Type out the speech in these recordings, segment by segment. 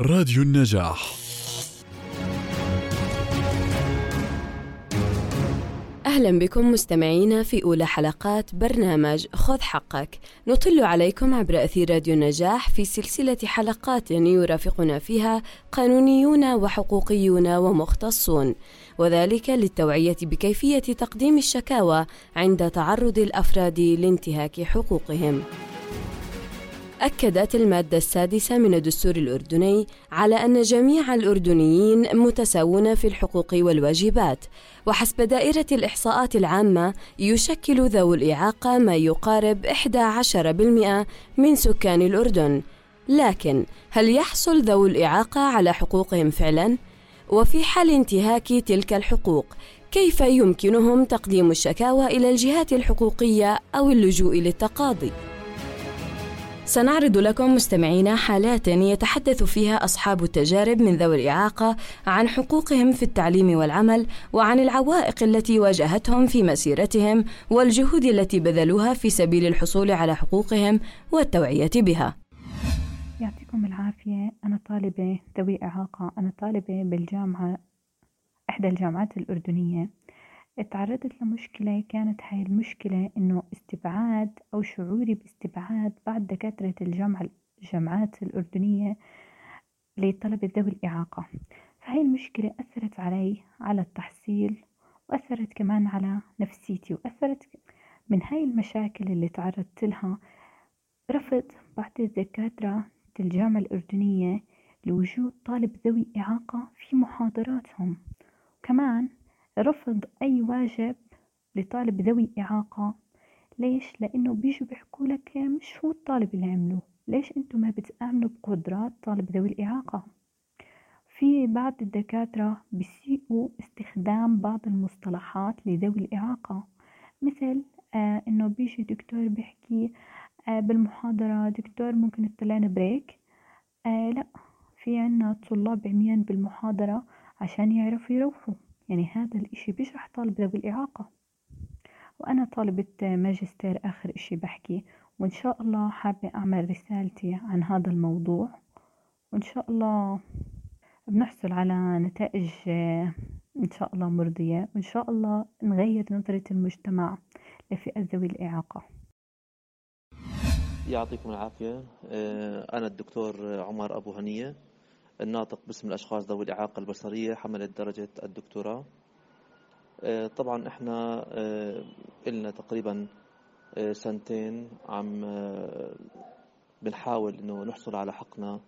راديو النجاح. أهلا بكم مستمعينا في أولى حلقات برنامج خذ حقك. نطل عليكم عبر أثير راديو النجاح في سلسلة حلقات يرافقنا فيها قانونيون وحقوقيون ومختصون وذلك للتوعية بكيفية تقديم الشكاوى عند تعرض الأفراد لانتهاك حقوقهم. أكدت المادة السادسة من الدستور الأردني على أن جميع الأردنيين متساوون في الحقوق والواجبات، وحسب دائرة الإحصاءات العامة يشكل ذوو الإعاقة ما يقارب 11% من سكان الأردن، لكن هل يحصل ذوو الإعاقة على حقوقهم فعلاً؟ وفي حال انتهاك تلك الحقوق كيف يمكنهم تقديم الشكاوى إلى الجهات الحقوقية أو اللجوء للتقاضي؟ سنعرض لكم مستمعينا حالات يتحدث فيها أصحاب التجارب من ذوي الإعاقة عن حقوقهم في التعليم والعمل وعن العوائق التي واجهتهم في مسيرتهم والجهود التي بذلوها في سبيل الحصول على حقوقهم والتوعية بها. يعطيكم العافية. أنا طالبة ذوي إعاقة. أنا طالبة بالجامعة إحدى الجامعات الأردنية. اتعرضت لمشكلة كانت هاي المشكلة إنه استبعاد أو شعوري باستبعاد بعض دكاترة الجامعة الجامعات الأردنية لطلبة ذوي الإعاقة. فهاي المشكلة أثرت علي على التحصيل وأثرت كمان على نفسيتي وأثرت من هاي المشاكل اللي تعرضت لها رفض بعض الدكاترة الجامعة الأردنية لوجود طالب ذوي إعاقة في محاضراتهم. كمان رفض أي واجب لطالب ذوي إعاقة. ليش؟ لأنه بيجوا بيحكوا لك مش هو الطالب اللي عمله. ليش أنتم ما بتآمنوا بقدرات طالب ذوي الإعاقة؟ في بعض الدكاترة بيسيئوا استخدام بعض المصطلحات لذوي الإعاقة. مثل آه إنه بيجي دكتور بيحكي آه بالمحاضرة دكتور ممكن تطلعنا بريك آه لا في عنا طلاب عميان بالمحاضرة عشان يعرفوا يروحوا. يعني هذا الإشي بيجرح طالب ذوي الإعاقة. وأنا طالبة ماجستير آخر إشي بحكي وإن شاء الله حابة أعمل رسالتي عن هذا الموضوع. وإن شاء الله بنحصل على نتائج إن شاء الله مرضية. وإن شاء الله نغير نظرة المجتمع لفئة ذوي الإعاقة. يعطيكم العافية. أنا الدكتور عمر أبو هنية. الناطق باسم الأشخاص ذوي الإعاقة البصرية حملة درجة الدكتوراه. طبعا إحنا إلنا تقريبا سنتين عم بنحاول إنه نحصل على حقنا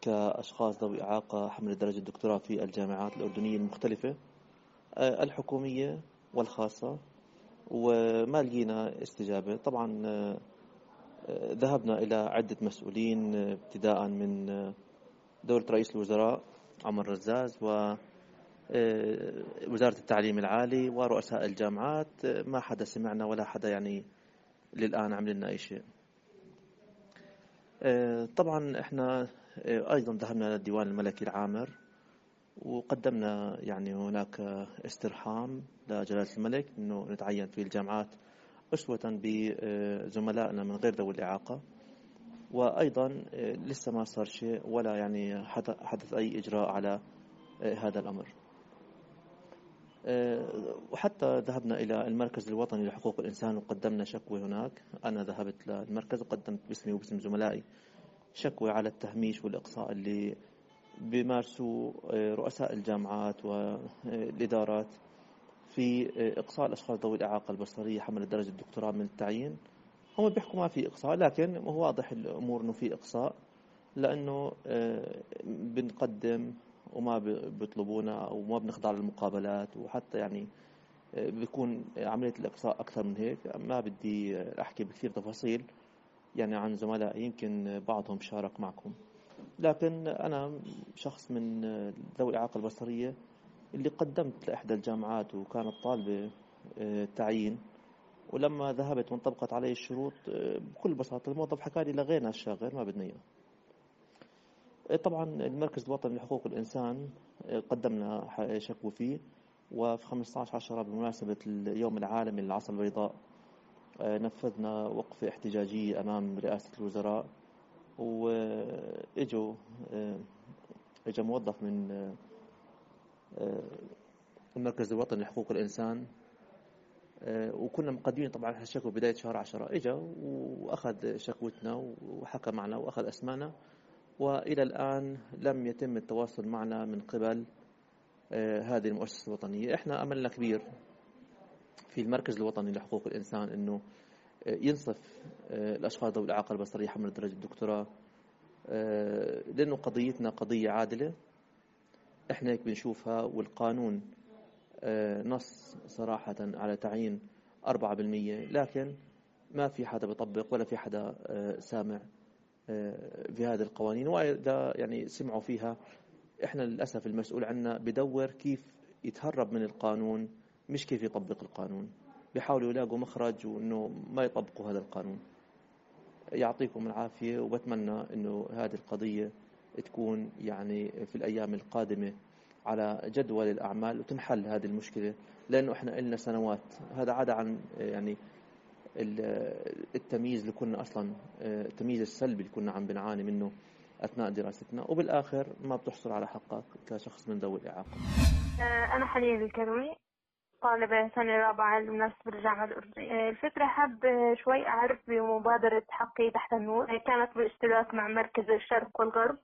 كأشخاص ذوي إعاقة حملة درجة الدكتوراه في الجامعات الأردنية المختلفة. الحكومية والخاصة وما لقينا استجابة. طبعا ذهبنا إلى عدة مسؤولين ابتداء من دولة رئيس الوزراء عمر رزاز و وزارة التعليم العالي ورؤساء الجامعات ما حدا سمعنا ولا حدا يعني للآن عمل لنا أي شيء. طبعا إحنا أيضا ذهبنا للديوان الملكي العامر وقدمنا يعني هناك استرحام لجلالة الملك أنه نتعين في الجامعات أسوة بزملائنا من غير ذوي الإعاقة. وأيضا لسه ما صار شيء ولا يعني حدث أي إجراء على هذا الأمر. وحتى ذهبنا إلى المركز الوطني لحقوق الإنسان وقدمنا شكوى هناك. أنا ذهبت للمركز وقدمت باسمي وباسم زملائي شكوى على التهميش والإقصاء اللي بيمارسوا رؤساء الجامعات والإدارات في إقصاء الأشخاص ذوي الإعاقة البصرية حمل درجة الدكتوراه من التعيين. هم بيحكوا ما في إقصاء لكن هو واضح الأمور إنه في إقصاء لأنه بنقدم وما بيطلبونا أو ما بنخضع للمقابلات وحتى يعني بيكون عملية الإقصاء أكثر من هيك. ما بدي أحكي بكثير تفاصيل يعني عن زملائي يمكن بعضهم شارك معكم. لكن أنا شخص من ذوي الإعاقة البصرية اللي قدمت لإحدى الجامعات وكانت طالبة تعيين. ولما ذهبت وانطبقت علي الشروط بكل بساطة الموظف حكى لي لغينا الشاغر ما بدنا إياه طبعا المركز الوطني لحقوق الإنسان قدمنا شكوى فيه وفي 15 عشرة بمناسبة اليوم العالمي للعصا البيضاء نفذنا وقفة احتجاجية أمام رئاسة الوزراء وإجوا اجى موظف من المركز الوطني لحقوق الإنسان وكنا مقدمين طبعا الشكوى بداية شهر عشرة. إجا وأخذ شكوتنا وحكى معنا وأخذ أسمانا وإلى الآن لم يتم التواصل معنا من قبل هذه المؤسسة الوطنية. إحنا أملنا كبير في المركز الوطني لحقوق الإنسان أنه ينصف الأشخاص ذوي الإعاقة البصرية حمل درجة الدكتوراه لأنه قضيتنا قضية عادلة. إحنا هيك بنشوفها والقانون نص صراحة على تعيين 4% لكن ما في حدا بيطبق ولا في حدا سامع في هذه القوانين. وإذا يعني سمعوا فيها إحنا للأسف المسؤول عنا بدور كيف يتهرب من القانون مش كيف يطبق القانون. بيحاولوا يلاقوا مخرج وإنه ما يطبقوا هذا القانون. يعطيكم العافية وبتمنى إنه هذه القضية تكون يعني في الأيام القادمة على جدول الأعمال وتنحل هذه المشكلة لأنه إحنا لنا سنوات. هذا عدا عن يعني التمييز اللي كنا أصلا التمييز السلبي اللي كنا عم بنعاني منه أثناء دراستنا. وبالآخر ما بتحصل على حقك كشخص من ذوي الإعاقة. أنا حنين الكروي طالبة سنة رابعة المنافسة بالجامعة الأردنية. الفكرة حاب شوي أعرف بمبادرة حقي تحت النور. كانت بالاشتراك مع مركز الشرق والغرب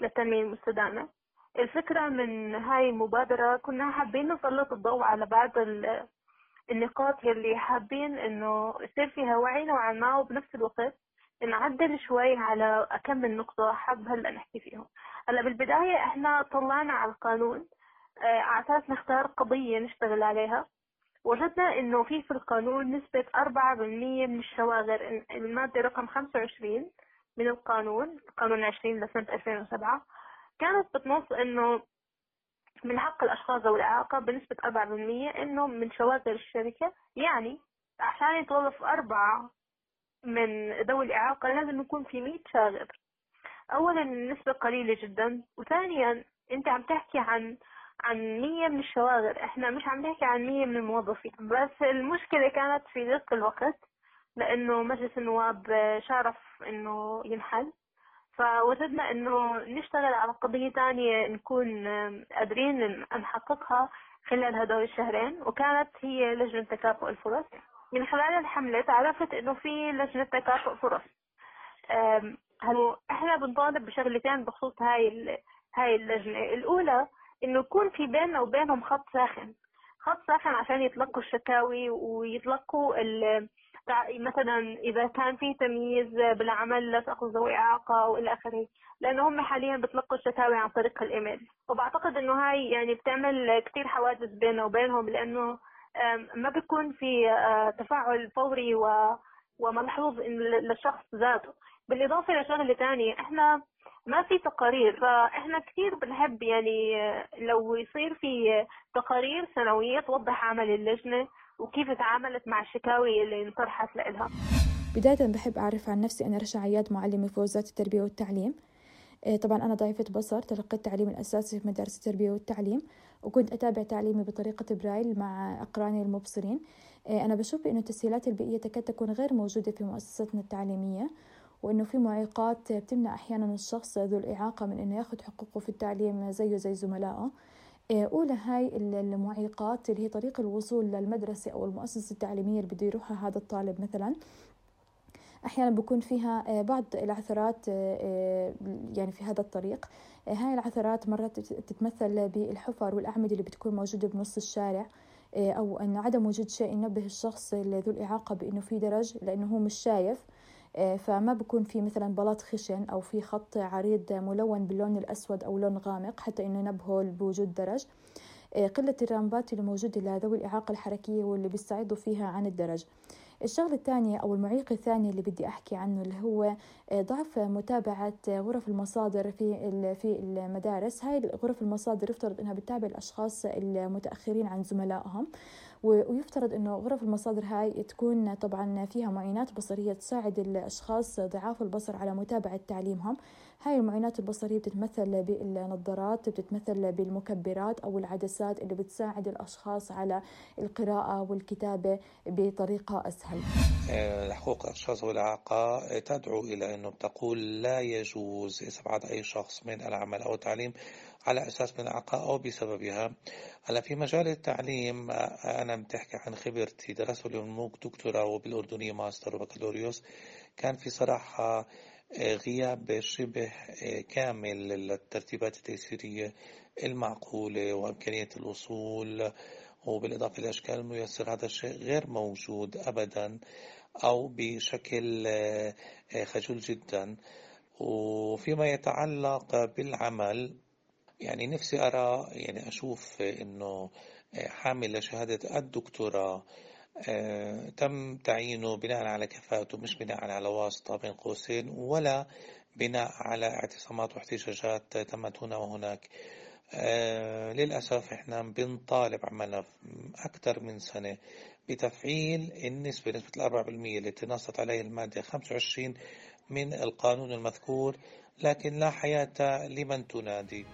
للتنمية المستدامة. الفكرة من هاي المبادرة كنا حابين نسلط الضوء على بعض النقاط يلي حابين إنه يصير فيها وعي نوعا ما وبنفس الوقت نعدل شوي على كم من نقطة حاب هلأ نحكي فيهم. هلأ بالبداية إحنا طلعنا على القانون على أساس نختار قضية نشتغل عليها. وجدنا إنه في في القانون نسبة أربعة بالمية من الشواغر المادة رقم خمسة وعشرين من القانون قانون عشرين لسنة ألفين وسبعة. كانت بتنص إنه من حق الأشخاص ذوي بنسبة أربعة بالمية إنه من شواغر الشركة يعني عشان يتوظف أربعة من ذوي الإعاقة لازم يكون في مية شاغر أولا النسبة قليلة جدا وثانيا أنت عم تحكي عن عن مية من الشواغر إحنا مش عم نحكي عن مية من الموظفين. بس المشكلة كانت في ضيق الوقت لأنه مجلس النواب شارف إنه ينحل. فوجدنا إنه نشتغل على قضية تانية نكون قادرين نحققها خلال هدول الشهرين وكانت هي لجنة تكافؤ الفرص. من خلال الحملة تعرفت إنه في لجنة تكافؤ فرص. هلو إحنا بنطالب بشغلتين بخصوص هاي هاي اللجنة؟ الأولى إنه يكون في بيننا وبينهم خط ساخن. خط ساخن عشان يتلقوا الشكاوي ويتلقوا مثلا إذا كان في تمييز بالعمل لشخص ذوي إعاقة والى آخره لأنه هم حاليا بتلقوا الشكاوي عن طريق الإيميل. وبعتقد إنه هاي يعني بتعمل كثير حواجز بيننا وبينهم لأنه ما بيكون في تفاعل فوري وملحوظ للشخص ذاته. بالإضافة لشغله ثانية إحنا ما في تقارير فإحنا كثير بنحب يعني لو يصير في تقارير سنوية توضح عمل اللجنة وكيف تعاملت مع الشكاوي اللي انطرحت لها بداية بحب أعرف عن نفسي أنا رشا عياد معلمة في وزارة التربية والتعليم. طبعا أنا ضعيفة بصر تلقيت التعليم الأساسي في مدارس التربية والتعليم وكنت أتابع تعليمي بطريقة برايل مع أقراني المبصرين. أنا بشوف إنه التسهيلات البيئية تكاد تكون غير موجودة في مؤسساتنا التعليمية وإنه في معيقات بتمنع أحيانا الشخص ذو الإعاقة من إنه ياخذ حقوقه في التعليم زيه زي زملائه. أولى هاي المعيقات اللي هي طريق الوصول للمدرسة أو المؤسسة التعليمية اللي بده يروحها هذا الطالب مثلا. أحيانا بكون فيها بعض العثرات يعني في هذا الطريق. هاي العثرات مرات تتمثل بالحفر والأعمدة اللي بتكون موجودة بنص الشارع أو أن عدم وجود شيء ينبه الشخص ذو الإعاقة بأنه في درج لأنه هو مش شايف. فما بكون في مثلا بلاط خشن أو في خط عريض ملون باللون الأسود أو لون غامق حتى إنه ينبهه بوجود درج. قلة الرامبات اللي موجودة لذوي الإعاقة الحركية واللي بيستعيضوا فيها عن الدرج. الشغلة الثانية أو المعيق الثاني اللي بدي أحكي عنه اللي هو ضعف متابعة غرف المصادر في في المدارس. هاي غرف المصادر يفترض أنها بتتابع الأشخاص المتأخرين عن زملائهم. ويفترض إنه غرف المصادر هاي تكون طبعا فيها معينات بصرية تساعد الأشخاص ضعاف البصر على متابعة تعليمهم. هاي المعينات البصرية بتتمثل بالنظارات بتتمثل بالمكبرات أو العدسات اللي بتساعد الأشخاص على القراءة والكتابة بطريقة أسهل. آه، حقوق الأشخاص والإعاقة تدعو إلى أنه بتقول لا يجوز إسعاد أي شخص من العمل أو التعليم على أساس من الإعاقة أو بسببها. هلا في مجال التعليم أنا بتحكي عن خبرتي درست اليوم دكتوراه وبالأردنية ماستر وبكالوريوس. كان في صراحة آه، غياب شبه كامل للترتيبات التيسيرية المعقولة وإمكانية الوصول وبالإضافة للأشكال الميسرة هذا الشيء غير موجود أبدا أو بشكل خجول جدا. وفيما يتعلق بالعمل يعني نفسي أرى يعني أشوف إنه حامل شهادة الدكتوراه آه، تم تعيينه بناء على كفاءته مش بناء على واسطة بين قوسين ولا بناء على اعتصامات واحتجاجات تمت هنا وهناك. آه، للأسف إحنا بنطالب عملنا أكثر من سنة بتفعيل النسبة نسبة الأربعة بالمية التي نصت عليه المادة 25 من القانون المذكور لكن لا حياة لمن تنادي.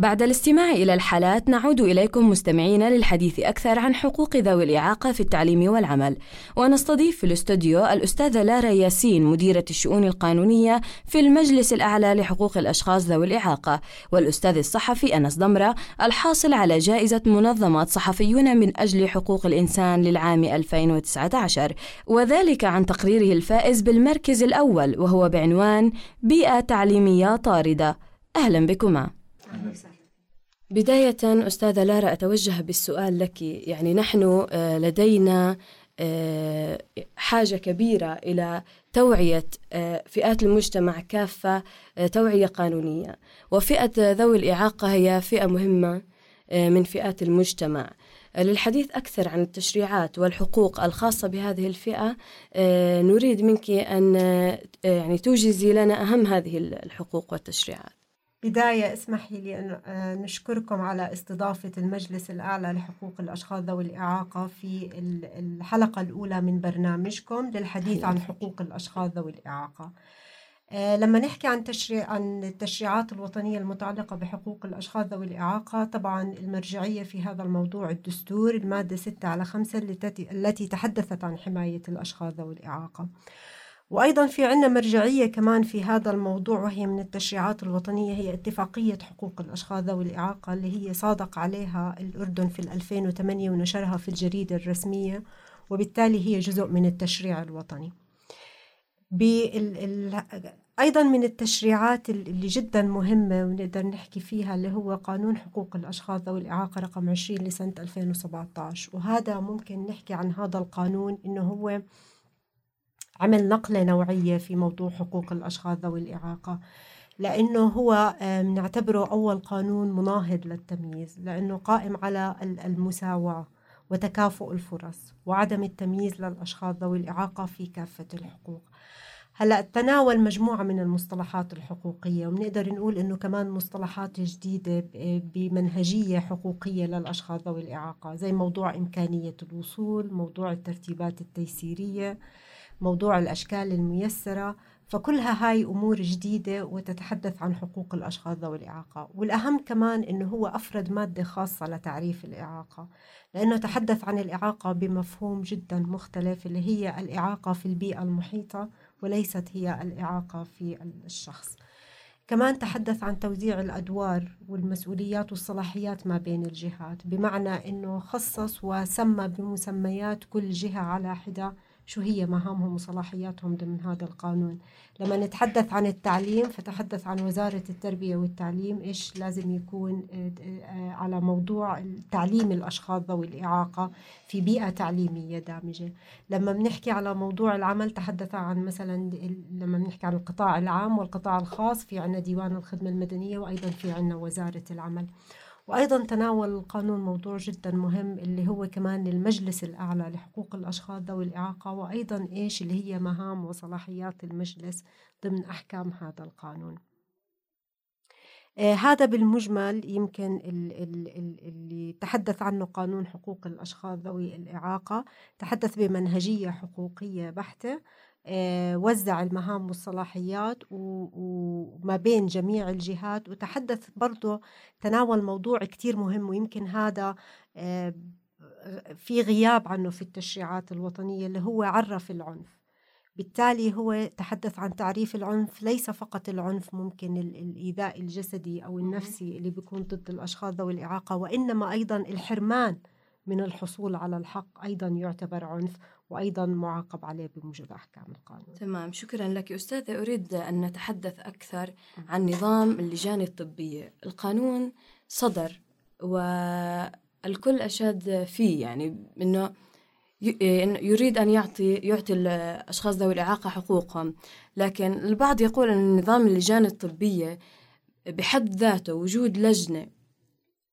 بعد الاستماع إلى الحالات نعود إليكم مستمعين للحديث أكثر عن حقوق ذوي الإعاقة في التعليم والعمل. ونستضيف في الاستوديو الأستاذة لارا ياسين مديرة الشؤون القانونية في المجلس الأعلى لحقوق الأشخاص ذوي الإعاقة والأستاذ الصحفي أنس ضمرة الحاصل على جائزة منظمة صحفيون من أجل حقوق الإنسان للعام 2019 وذلك عن تقريره الفائز بالمركز الأول وهو بعنوان بيئة تعليمية طاردة. أهلا بكما. بداية أستاذة لارا أتوجه بالسؤال لك. يعني نحن آه، لدينا آه، حاجة كبيرة إلى توعية آه، فئات المجتمع كافة توعية قانونية. وفئة ذوي الإعاقة هي فئة مهمة من فئات المجتمع. للحديث أكثر عن التشريعات والحقوق الخاصة بهذه الفئة نريد منك أن يعني توجزي لنا أهم هذه الحقوق والتشريعات. بداية اسمحي لي أن آه، نشكركم على استضافة المجلس الأعلى لحقوق الأشخاص ذوي الإعاقة في الحلقة الأولى من برنامجكم للحديث عن حقوق الأشخاص ذوي الإعاقة. آه، لما نحكي عن تشريع عن التشريعات الوطنية المتعلقة بحقوق الأشخاص ذوي الإعاقة طبعا المرجعية في هذا الموضوع الدستور المادة 6 على 5 التي تحدثت عن حماية الأشخاص ذوي الإعاقة. وأيضا في عنا مرجعية كمان في هذا الموضوع وهي من التشريعات الوطنية هي اتفاقية حقوق الأشخاص ذوي الإعاقة اللي هي صادق عليها الأردن في 2008 ونشرها في الجريدة الرسمية وبالتالي هي جزء من التشريع الوطني. أيضا من التشريعات اللي جدا مهمة ونقدر نحكي فيها اللي هو قانون حقوق الأشخاص ذوي الإعاقة رقم 20 لسنة 2017 وهذا ممكن نحكي عن هذا القانون إنه هو عمل نقلة نوعية في موضوع حقوق الأشخاص ذوي الإعاقة لأنه هو نعتبره أول قانون مناهض للتمييز لأنه قائم على المساواة وتكافؤ الفرص وعدم التمييز للأشخاص ذوي الإعاقة في كافة الحقوق. هلأ تناول مجموعة من المصطلحات الحقوقية وبنقدر نقول إنه كمان مصطلحات جديدة بمنهجية حقوقية للأشخاص ذوي الإعاقة زي موضوع إمكانية الوصول موضوع الترتيبات التيسيرية موضوع الأشكال الميسرة فكلها هاي أمور جديدة وتتحدث عن حقوق الأشخاص ذوي الإعاقة. والأهم كمان أنه هو أفرد مادة خاصة لتعريف الإعاقة لأنه تحدث عن الإعاقة بمفهوم جدا مختلف اللي هي الإعاقة في البيئة المحيطة وليست هي الإعاقة في الشخص. كمان تحدث عن توزيع الأدوار والمسؤوليات والصلاحيات ما بين الجهات بمعنى أنه خصص وسمى بمسميات كل جهة على حدة شو هي مهامهم وصلاحياتهم ضمن هذا القانون. لما نتحدث عن التعليم فتحدث عن وزارة التربية والتعليم إيش لازم يكون آه، آه، على موضوع تعليم الأشخاص ذوي الإعاقة في بيئة تعليمية دامجة. لما بنحكي على موضوع العمل تحدث عن مثلا لما بنحكي عن القطاع العام والقطاع الخاص في عنا ديوان الخدمة المدنية وأيضا في عنا وزارة العمل. وأيضا تناول القانون موضوع جدا مهم اللي هو كمان المجلس الأعلى لحقوق الأشخاص ذوي الإعاقة وأيضا إيش اللي هي مهام وصلاحيات المجلس ضمن أحكام هذا القانون. آه هذا بالمجمل يمكن ال ال ال اللي تحدث عنه قانون حقوق الأشخاص ذوي الإعاقة. تحدث بمنهجية حقوقية بحتة. وزع المهام والصلاحيات وما بين جميع الجهات. وتحدث برضه تناول موضوع كتير مهم ويمكن هذا آه في غياب عنه في التشريعات الوطنية اللي هو عرف العنف. بالتالي هو تحدث عن تعريف العنف ليس فقط العنف ممكن الإيذاء الجسدي أو النفسي اللي بيكون ضد الأشخاص ذوي الإعاقة وإنما أيضا الحرمان من الحصول على الحق أيضا يعتبر عنف. وأيضا معاقب عليه بموجب أحكام القانون. تمام. شكرا لك أستاذة. أريد أن نتحدث أكثر عن نظام اللجان الطبية. القانون صدر والكل أشاد فيه يعني أنه يريد أن يعطي يعطي الأشخاص ذوي الإعاقة حقوقهم. لكن البعض يقول أن نظام اللجان الطبية بحد ذاته وجود لجنة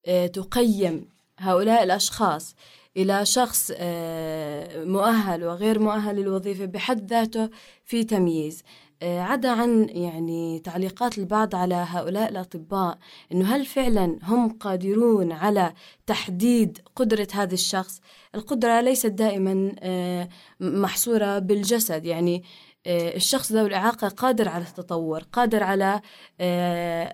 آه، تقيم هؤلاء الأشخاص إلى شخص آه، مؤهل وغير مؤهل للوظيفة بحد ذاته في تمييز. آه، عدا عن يعني تعليقات البعض على هؤلاء الأطباء أنه هل فعلا هم قادرون على تحديد قدرة هذا الشخص؟ القدرة ليست دائما آه، محصورة بالجسد. يعني الشخص ذوي الإعاقة قادر على التطور قادر على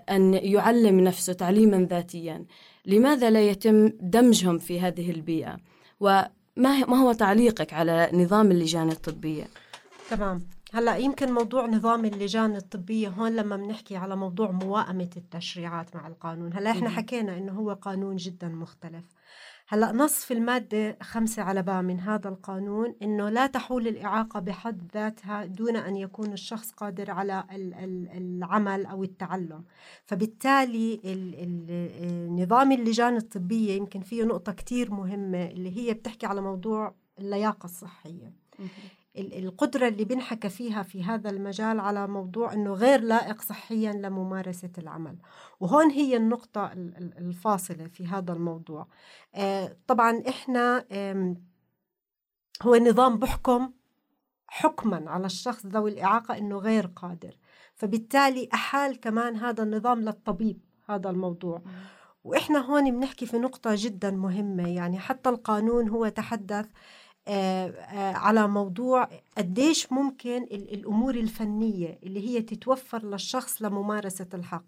أن يعلم نفسه تعليما ذاتيا. لماذا لا يتم دمجهم في هذه البيئة؟ وما هو تعليقك على نظام اللجان الطبية؟ تمام. هلا يمكن موضوع نظام اللجان الطبية هون لما بنحكي على موضوع موائمة التشريعات مع القانون. هلا إحنا حكينا إنه هو قانون جدا مختلف. هلأ نص في المادة خمسة على باء من هذا القانون إنه لا تحول الإعاقة بحد ذاتها دون أن يكون الشخص قادر على العمل أو التعلم. فبالتالي نظام اللجان الطبية يمكن فيه نقطة كتير مهمة اللي هي بتحكي على موضوع اللياقة الصحية. القدرة اللي بنحكى فيها في هذا المجال على موضوع أنه غير لائق صحيا لممارسة العمل. وهون هي النقطة الفاصلة في هذا الموضوع. آه، طبعا إحنا هو نظام بحكم حكما على الشخص ذوي الإعاقة أنه غير قادر. فبالتالي أحال كمان هذا النظام للطبيب هذا الموضوع. وإحنا هون بنحكي في نقطة جدا مهمة. يعني حتى القانون هو تحدث آه، آه، على موضوع قديش ممكن الأمور الفنية اللي هي تتوفر للشخص لممارسة الحق.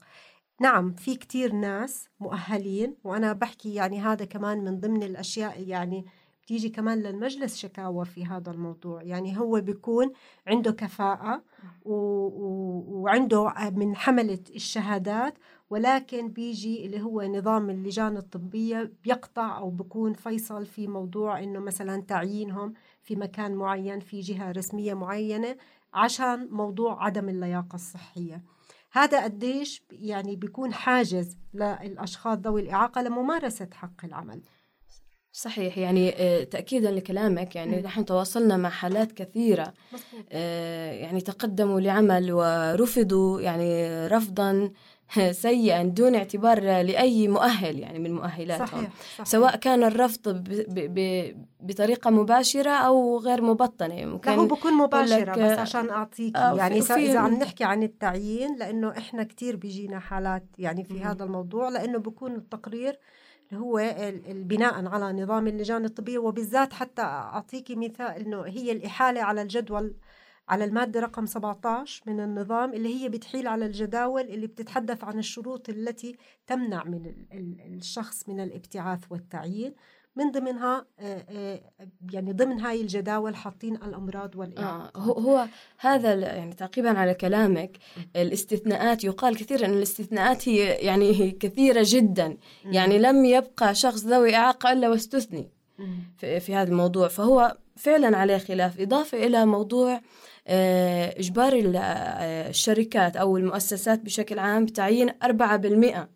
نعم في كتير ناس مؤهلين وأنا بحكي يعني هذا كمان من ضمن الأشياء يعني بتيجي كمان للمجلس شكاوى في هذا الموضوع. يعني هو بيكون عنده كفاءة و... و... وعنده من حملة الشهادات ولكن بيجي اللي هو نظام اللجان الطبية بيقطع أو بيكون فيصل في موضوع إنه مثلا تعيينهم في مكان معين في جهة رسمية معينة عشان موضوع عدم اللياقة الصحية. هذا قديش يعني بيكون حاجز للأشخاص ذوي الإعاقة لممارسة حق العمل. صحيح يعني آه، تأكيدا لكلامك يعني نحن تواصلنا مع حالات كثيرة آه، يعني تقدموا لعمل ورفضوا يعني رفضا سيئا دون اعتبار لأي مؤهل يعني من مؤهلاتهم صحيح. صحيح. سواء كان الرفض ب ب ب بطريقة مباشرة أو غير مبطنة ممكن هو بكون مباشرة بس عشان أعطيك آه يعني إذا عم نحكي عن التعيين لأنه إحنا كتير بيجينا حالات يعني في م. هذا الموضوع لأنه بكون التقرير هو البناء على نظام اللجان الطبية وبالذات حتى أعطيكي مثال أنه هي الإحالة على الجدول على المادة رقم 17 من النظام اللي هي بتحيل على الجداول اللي بتتحدث عن الشروط التي تمنع من الشخص من الابتعاث والتعيين. من ضمنها آه، آه، يعني ضمن هاي الجداول حاطين الأمراض والإعاقة. آه هو هذا يعني تعقيبا على كلامك الاستثناءات يقال كثيرا إن الاستثناءات هي يعني كثيرة جدا. يعني لم يبقى شخص ذوي إعاقة إلا واستثني في, في هذا الموضوع. فهو فعلا عليه خلاف إضافة إلى موضوع آه، إجبار الشركات أو المؤسسات بشكل عام بتعيين 4%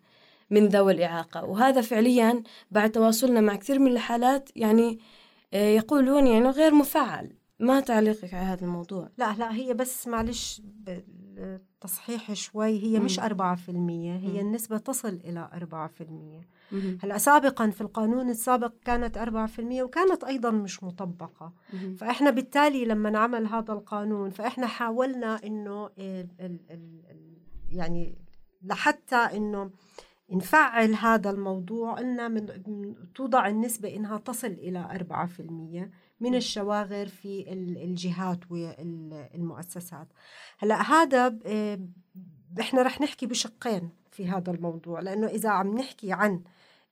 من ذوي الإعاقة. وهذا فعليا بعد تواصلنا مع كثير من الحالات يعني آه، يقولون يعني غير مفعل. ما تعليقك على هذا الموضوع؟ لا لا هي بس معلش تصحيح شوي هي مش 4% هي النسبة تصل إلى 4% هلا سابقا في القانون السابق كانت 4% وكانت أيضا مش مطبقة. فإحنا بالتالي لما نعمل هذا القانون فإحنا حاولنا إنه ال ال ال يعني لحتى إنه نفعل هذا الموضوع قلنا من توضع النسبة إنها تصل إلى 4% من الشواغر في الجهات والمؤسسات هلا هذا إحنا رح نحكي بشقين في هذا الموضوع لأنه إذا عم نحكي عن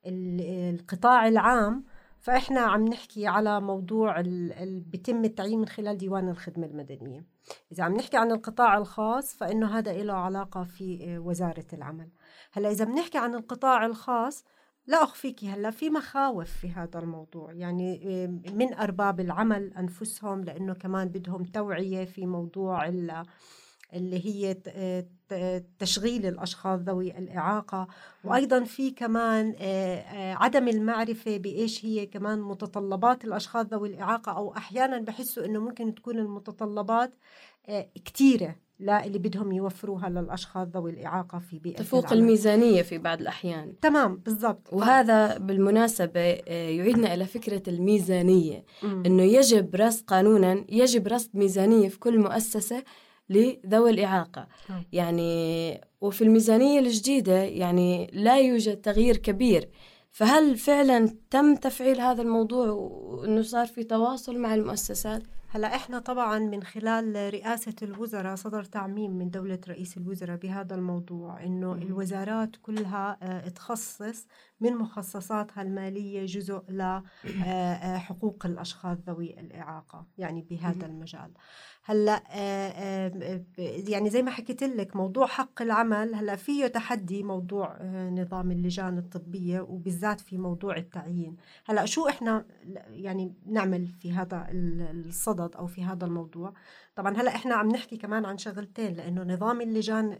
القطاع العام فإحنا عم نحكي على موضوع اللي بيتم التعيين من خلال ديوان الخدمة المدنية. إذا عم نحكي عن القطاع الخاص فإنه هذا له علاقة في وزارة العمل. هلأ إذا بنحكي عن القطاع الخاص لا أخفيك هلأ في مخاوف في هذا الموضوع. يعني من أرباب العمل أنفسهم لأنه كمان بدهم توعية في موضوع اللي هي تشغيل الأشخاص ذوي الإعاقة وأيضا في كمان عدم المعرفة بإيش هي كمان متطلبات الأشخاص ذوي الإعاقة أو أحيانا بحسوا إنه ممكن تكون المتطلبات كتيرة لا اللي بدهم يوفروها للأشخاص ذوي الإعاقة في بيئة تفوق العمل. الميزانية في بعض الأحيان تمام بالضبط وهذا بالمناسبة يعيدنا إلى فكرة الميزانية م. أنه يجب رصد قانونا يجب رصد ميزانية في كل مؤسسة لذوي الإعاقة م. يعني وفي الميزانية الجديدة يعني لا يوجد تغيير كبير فهل فعلا تم تفعيل هذا الموضوع وأنه صار في تواصل مع المؤسسات؟ هلا إحنا طبعا من خلال رئاسة الوزراء صدر تعميم من دولة رئيس الوزراء بهذا الموضوع إنه الوزارات كلها آه، تخصص من مخصصاتها المالية جزء لحقوق آه، آه، الأشخاص ذوي الإعاقة يعني بهذا المجال. هلا يعني زي ما حكيت لك موضوع حق العمل هلا فيه تحدي موضوع نظام اللجان الطبية وبالذات في موضوع التعيين. هلا شو إحنا يعني نعمل في هذا الصدد أو في هذا الموضوع. طبعا هلأ إحنا عم نحكي كمان عن شغلتين لأنه نظام اللجان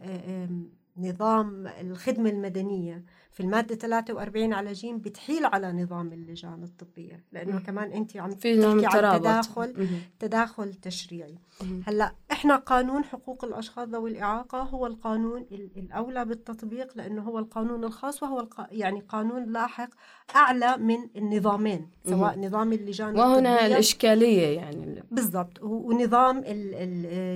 نظام الخدمة المدنية في المادة 43 على جيم بتحيل على نظام اللجان الطبية لأنه م. كمان أنت عم تحكي عن تداخل تداخل تشريعي م. هلأ إحنا قانون حقوق الأشخاص ذوي الإعاقة هو القانون الأولى بالتطبيق لأنه هو القانون الخاص وهو الق... يعني قانون لاحق أعلى من النظامين سواء م. نظام اللجان وهنا الطبية الإشكالية يعني بالضبط ونظام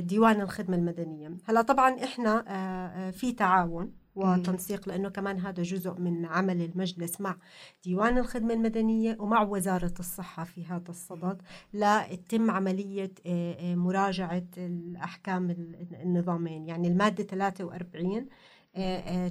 ديوان الخدمة المدنية هلأ طبعا إحنا آه، آه، في تعاون وتنسيق لأنه كمان هذا جزء من عمل المجلس مع ديوان الخدمة المدنية ومع وزارة الصحة في هذا الصدد لتتم عملية مراجعة الأحكام النظامين. يعني المادة 43 آه، آه،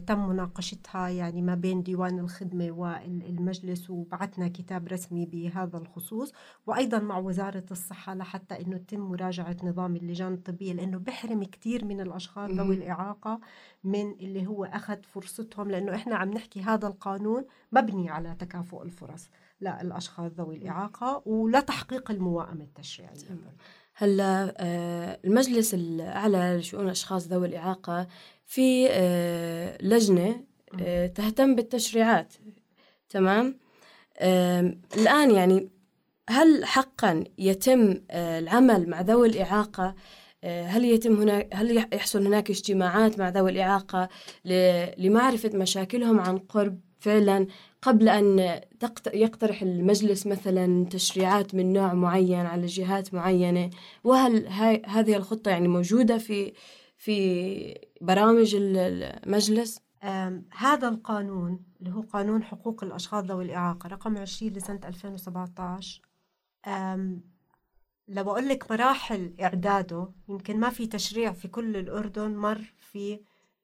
تم مناقشتها يعني ما بين ديوان الخدمة والمجلس وبعثنا كتاب رسمي بهذا الخصوص وأيضا مع وزارة الصحة لحتى أنه تتم مراجعة نظام اللجان الطبية لأنه بحرم كثير من الأشخاص ذوي الإعاقة من اللي هو أخذ فرصتهم لأنه إحنا عم نحكي هذا القانون مبني على تكافؤ الفرص للأشخاص ذوي الإعاقة ولتحقيق الموائمة التشريعية. هلا آه، المجلس الأعلى لشؤون الأشخاص ذوي الإعاقة في آه، لجنة آه، تهتم بالتشريعات تمام؟ الآن يعني هل حقا يتم العمل مع ذوي الإعاقة؟ هل يتم هناك هل يحصل هناك اجتماعات مع ذوي الإعاقة لمعرفة مشاكلهم عن قرب فعلا قبل أن يقترح المجلس مثلا تشريعات من نوع معين على جهات معينة؟ وهل هذه الخطة يعني موجودة في في برامج المجلس؟ هذا القانون اللي هو قانون حقوق الأشخاص ذوي الإعاقة رقم 20 لسنة 2017 لو أقول لك مراحل إعداده يمكن ما في تشريع في كل الأردن مر في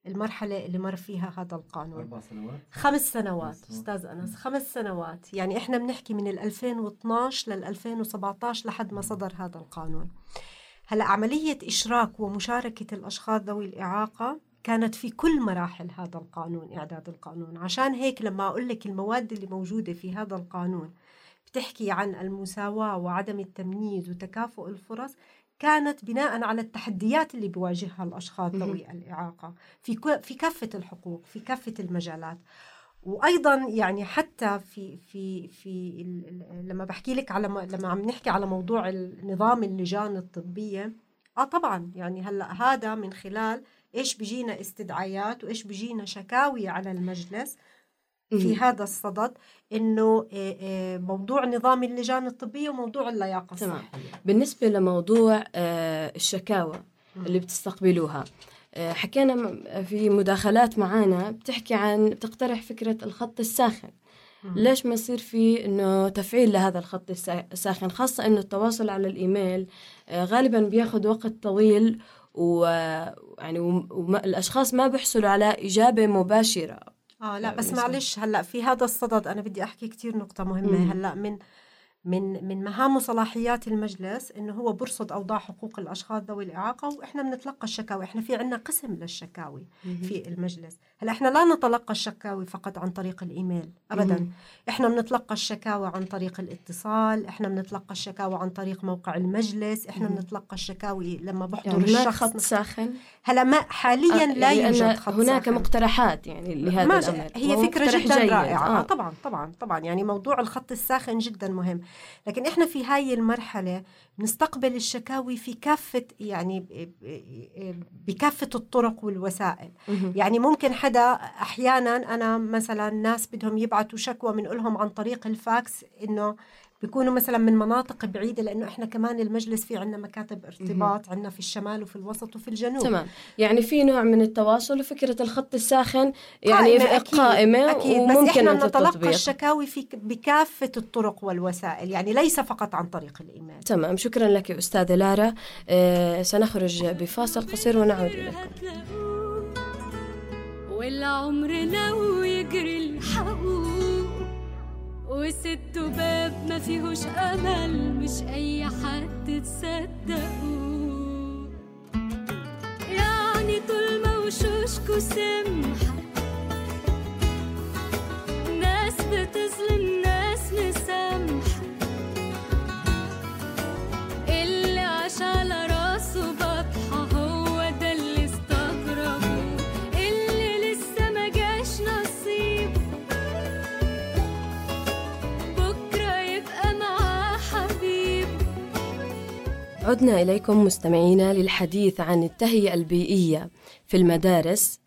المرحلة اللي مر فيها هذا القانون. أربع سنوات؟ خمس سنوات أستاذ أنس خمس سنوات. يعني إحنا بنحكي من 2012 لل 2017 لحد ما صدر هذا القانون. هلا عملية إشراك ومشاركة الأشخاص ذوي الإعاقة كانت في كل مراحل هذا القانون إعداد القانون. عشان هيك لما أقول لك المواد اللي موجودة في هذا القانون بتحكي عن المساواة وعدم التمييز وتكافؤ الفرص كانت بناء على التحديات اللي بيواجهها الأشخاص ذوي الإعاقة. في في كافة الحقوق في كافة المجالات. وأيضا يعني حتى في في في لما بحكي لك على لما عم نحكي على موضوع نظام اللجان الطبية آه طبعا يعني هلأ هذا من خلال إيش بيجينا استدعايات وإيش بيجينا شكاوي على المجلس في هذا الصدد إنه آه، آه، موضوع نظام اللجان الطبية وموضوع اللياقة الصحية. بالنسبة لموضوع آه، الشكاوى اللي بتستقبلوها حكينا في مداخلات معانا بتحكي عن بتقترح فكرة الخط الساخن. ليش ما يصير في إنه تفعيل لهذا الخط الساخن؟ خاصة إنه التواصل على الإيميل آه، غالبا بياخذ وقت طويل ويعني والاشخاص ما بيحصلوا على إجابة مباشرة. آه لا بس معلش هلأ في هذا الصدد أنا بدي أحكي كثير نقطة مهمة. هلأ من من من مهام وصلاحيات المجلس إنه هو برصد أوضاع حقوق الأشخاص ذوي الإعاقة وإحنا بنتلقى الشكاوي إحنا في عندنا قسم للشكاوي في المجلس. هلا إحنا لا نتلقى الشكاوي فقط عن طريق الإيميل ابدا. إحنا بنتلقى الشكاوى عن طريق الاتصال إحنا بنتلقى الشكاوى عن طريق موقع المجلس إحنا بنتلقى الشكاوي لما بحضر يعني الشخص خط ساخن؟ هلا ما حاليا آه لا يوجد خط هناك ساخن. مقترحات يعني لهذا الأمر. هي فكرة جدا جيد. رائعة. آه. طبعا طبعا طبعا. يعني موضوع الخط الساخن جدا مهم. لكن إحنا في هاي المرحلة نستقبل الشكاوي في كافة يعني بكافة الطرق والوسائل. يعني ممكن حدا أحيانا أنا مثلا ناس بدهم يبعثوا شكوى بنقولهم عن طريق الفاكس إنه بيكونوا مثلا من مناطق بعيدة لأنه إحنا كمان المجلس في عندنا مكاتب ارتباط عندنا في الشمال وفي الوسط وفي الجنوب. تمام. يعني في نوع من التواصل وفكرة الخط الساخن يعني قائمة أكيد قائمة أكيد. وممكن بس إحنا نتلقى الشكاوي في بكافة الطرق والوسائل يعني ليس فقط عن طريق الإيميل. تمام. شكرا لك أستاذة لارا. آه سنخرج بفاصل قصير ونعود إليكم. والعمر لو يجري وست باب ما فيهوش أمل مش أي حد تصدقوا يعني طول ما وشوشكوا سمحه ناس بتظلم ناس مسامحه عدنا إليكم مستمعينا للحديث عن التهيئة البيئية في المدارس.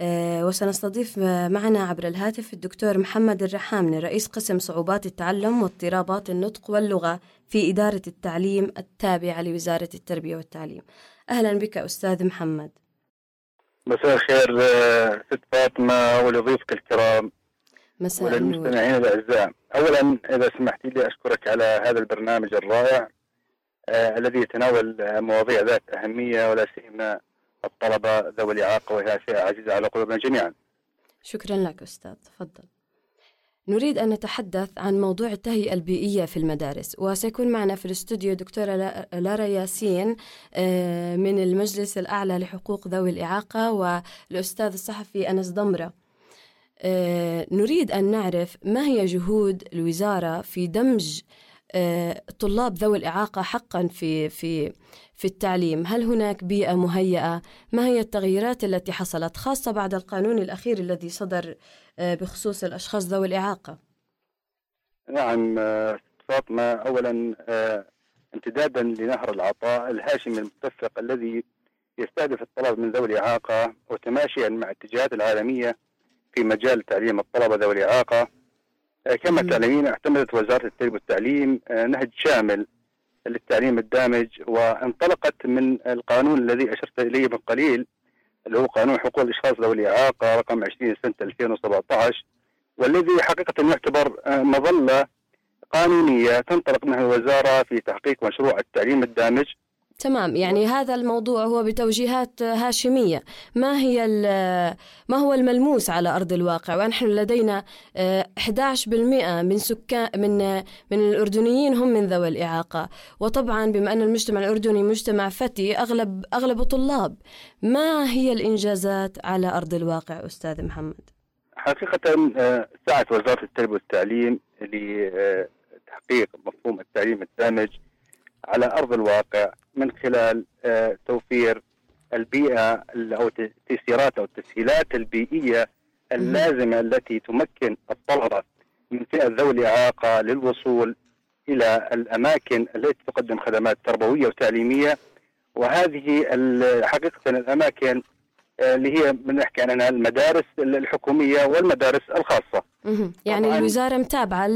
أه وسنستضيف معنا عبر الهاتف الدكتور محمد الرحامني رئيس قسم صعوبات التعلم واضطرابات النطق واللغة في إدارة التعليم التابعة لوزارة التربية والتعليم. أهلا بك أستاذ محمد. مساء الخير ست فاطمة ولضيوفك الكرام مساء وللمستمعين الأعزاء. أولا إذا سمحت لي أشكرك على هذا البرنامج الرائع. آه الذي يتناول مواضيع ذات أهمية ولا سيما الطلبة ذوي الإعاقة وهي فئة عزيزة على قلوبنا جميعا. شكرا لك أستاذ تفضل. نريد أن نتحدث عن موضوع التهيئة البيئية في المدارس وسيكون معنا في الاستوديو دكتورة لارا ياسين من المجلس الأعلى لحقوق ذوي الإعاقة والأستاذ الصحفي أنس ضمرة. نريد أن نعرف ما هي جهود الوزارة في دمج طلاب ذوي الإعاقة حقا في في في التعليم. هل هناك بيئة مهيئة؟ ما هي التغييرات التي حصلت خاصة بعد القانون الأخير الذي صدر بخصوص الأشخاص ذوي الإعاقة؟ نعم فاطمة أولا امتدادا لنهر العطاء الهاشمي المتفق الذي يستهدف الطلب من ذوي الإعاقة وتماشيا مع الاتجاهات العالمية في مجال تعليم الطلبة ذوي الإعاقة. كما تعلمين اعتمدت وزارة التربية والتعليم نهج شامل للتعليم الدامج وانطلقت من القانون الذي أشرت إليه من قليل اللي هو قانون حقوق الأشخاص ذوي الإعاقة رقم 20 سنة 2017 والذي حقيقة يعتبر مظلة قانونية تنطلق منها الوزارة في تحقيق مشروع التعليم الدامج تمام يعني هذا الموضوع هو بتوجيهات هاشمية. ما هي ما هو الملموس على أرض الواقع؟ ونحن لدينا 11% من سكان من من الأردنيين هم من ذوي الإعاقة. وطبعا بما أن المجتمع الأردني مجتمع فتي أغلب أغلب طلاب ما هي الإنجازات على أرض الواقع أستاذ محمد؟ حقيقة سعت وزارة التربية والتعليم لتحقيق مفهوم التعليم الدامج على أرض الواقع من خلال توفير البيئة أو التيسيرات أو التسهيلات البيئية اللازمة التي تمكن الطلبة من فئة ذوي الإعاقة للوصول إلى الأماكن التي تقدم خدمات تربوية وتعليمية وهذه حقيقة الأماكن اللي هي بنحكي عنها المدارس الحكومية والمدارس الخاصة. يعني الوزارة متابعة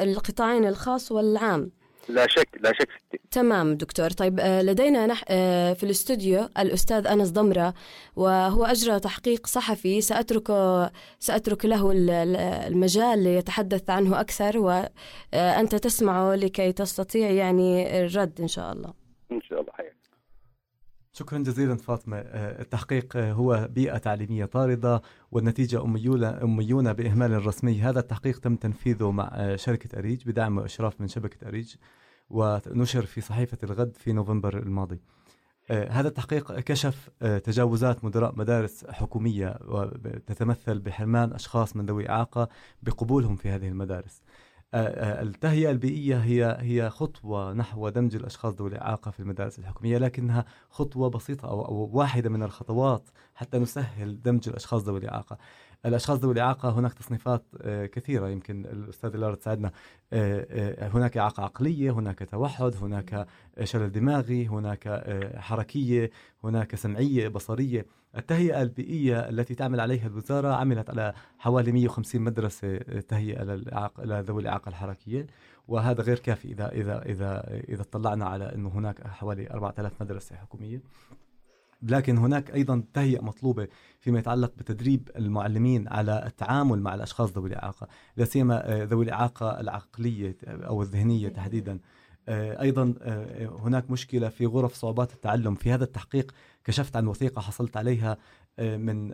القطاعين الخاص والعام. لا شك لا شك ستي. تمام دكتور طيب آه، لدينا نح آه، في الاستوديو الأستاذ أنس ضمرة وهو أجرى تحقيق صحفي سأترك سأترك له المجال ليتحدث عنه أكثر وأنت تسمعه لكي تستطيع يعني الرد إن شاء الله إن شاء الله. شكرا جزيلا فاطمة. التحقيق هو بيئة تعليمية طاردة والنتيجة أميونة, بإهمال رسمي. هذا التحقيق تم تنفيذه مع شركة أريج بدعم وإشراف من شبكة أريج ونشر في صحيفة الغد في نوفمبر الماضي. هذا التحقيق كشف تجاوزات مدراء مدارس حكومية وتتمثل بحرمان أشخاص من ذوي إعاقة بقبولهم في هذه المدارس. التهيئة البيئية هي هي خطوة نحو دمج الأشخاص ذوي الإعاقة في المدارس الحكومية لكنها خطوة بسيطة أو, واحدة من الخطوات حتى نسهل دمج الأشخاص ذوي الإعاقة. الأشخاص ذوي الإعاقة هناك تصنيفات كثيرة يمكن الأستاذ لارا تساعدنا. هناك إعاقة عقلية هناك توحد هناك شلل دماغي هناك حركية هناك سمعية بصرية. التهيئة البيئية التي تعمل عليها الوزارة عملت على حوالي 150 مدرسة تهيئة لذوي الإعاقة الحركية وهذا غير كافي إذا إذا إذا إذا اطلعنا على أنه هناك حوالي 4000 مدرسة حكومية لكن هناك أيضا تهيئة مطلوبة فيما يتعلق بتدريب المعلمين على التعامل مع الأشخاص ذوي الإعاقة، لا سيما ذوي الإعاقة العقلية أو الذهنية تحديدا. أيضا هناك مشكلة في غرف صعوبات التعلم، في هذا التحقيق كشفت عن وثيقة حصلت عليها من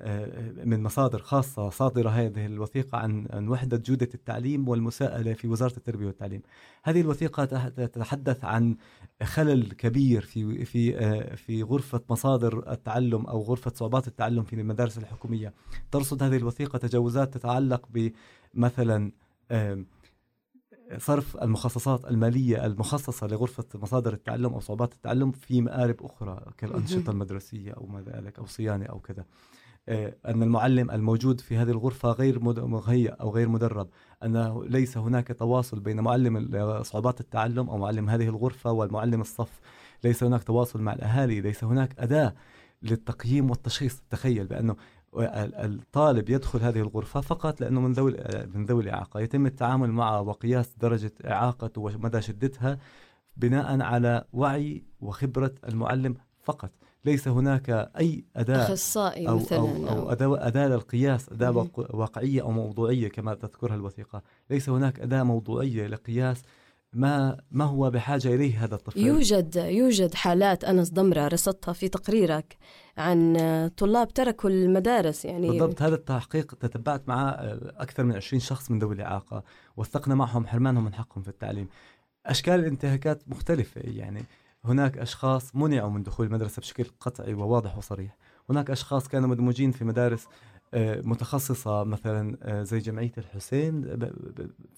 من مصادر خاصة صادرة هذه الوثيقة عن عن وحدة جودة التعليم والمساءلة في وزارة التربية والتعليم. هذه الوثيقة تتحدث عن خلل كبير في في في غرفة مصادر التعلم أو غرفة صعوبات التعلم في المدارس الحكومية. ترصد هذه الوثيقة تجاوزات تتعلق بمثلا صرف المخصصات المالية المخصصة لغرفة مصادر التعلم أو صعوبات التعلم في مآرب أخرى كالأنشطة المدرسية أو ما ذلك أو صيانة أو كذا. أن المعلم الموجود في هذه الغرفة غير مهيأ أو غير مدرب. أنه ليس هناك تواصل بين معلم صعوبات التعلم أو معلم هذه الغرفة والمعلم الصف. ليس هناك تواصل مع الأهالي ليس هناك أداة للتقييم والتشخيص. تخيل بأنه الطالب يدخل هذه الغرفة فقط لأنه من ذوي من ذوي الإعاقة. يتم التعامل معه وقياس درجة إعاقته ومدى شدتها بناء على وعي وخبرة المعلم فقط. ليس هناك أي أداة أخصائي أو, مثلا أو, أو أداة, أداة للقياس أداة واقعية أو موضوعية كما تذكرها الوثيقة. ليس هناك أداة موضوعية لقياس ما ما هو بحاجة إليه هذا الطفل؟ يوجد يوجد حالات أنس ضمرة رصدتها في تقريرك عن طلاب تركوا المدارس يعني بالضبط هذا التحقيق تتبعت معه أكثر من 20 شخص من ذوي الإعاقة وثقنا معهم حرمانهم من حقهم في التعليم. أشكال الانتهاكات مختلفة يعني هناك أشخاص منعوا من دخول المدرسة بشكل قطعي وواضح وصريح. هناك أشخاص كانوا مدموجين في مدارس متخصصة مثلا زي جمعية الحسين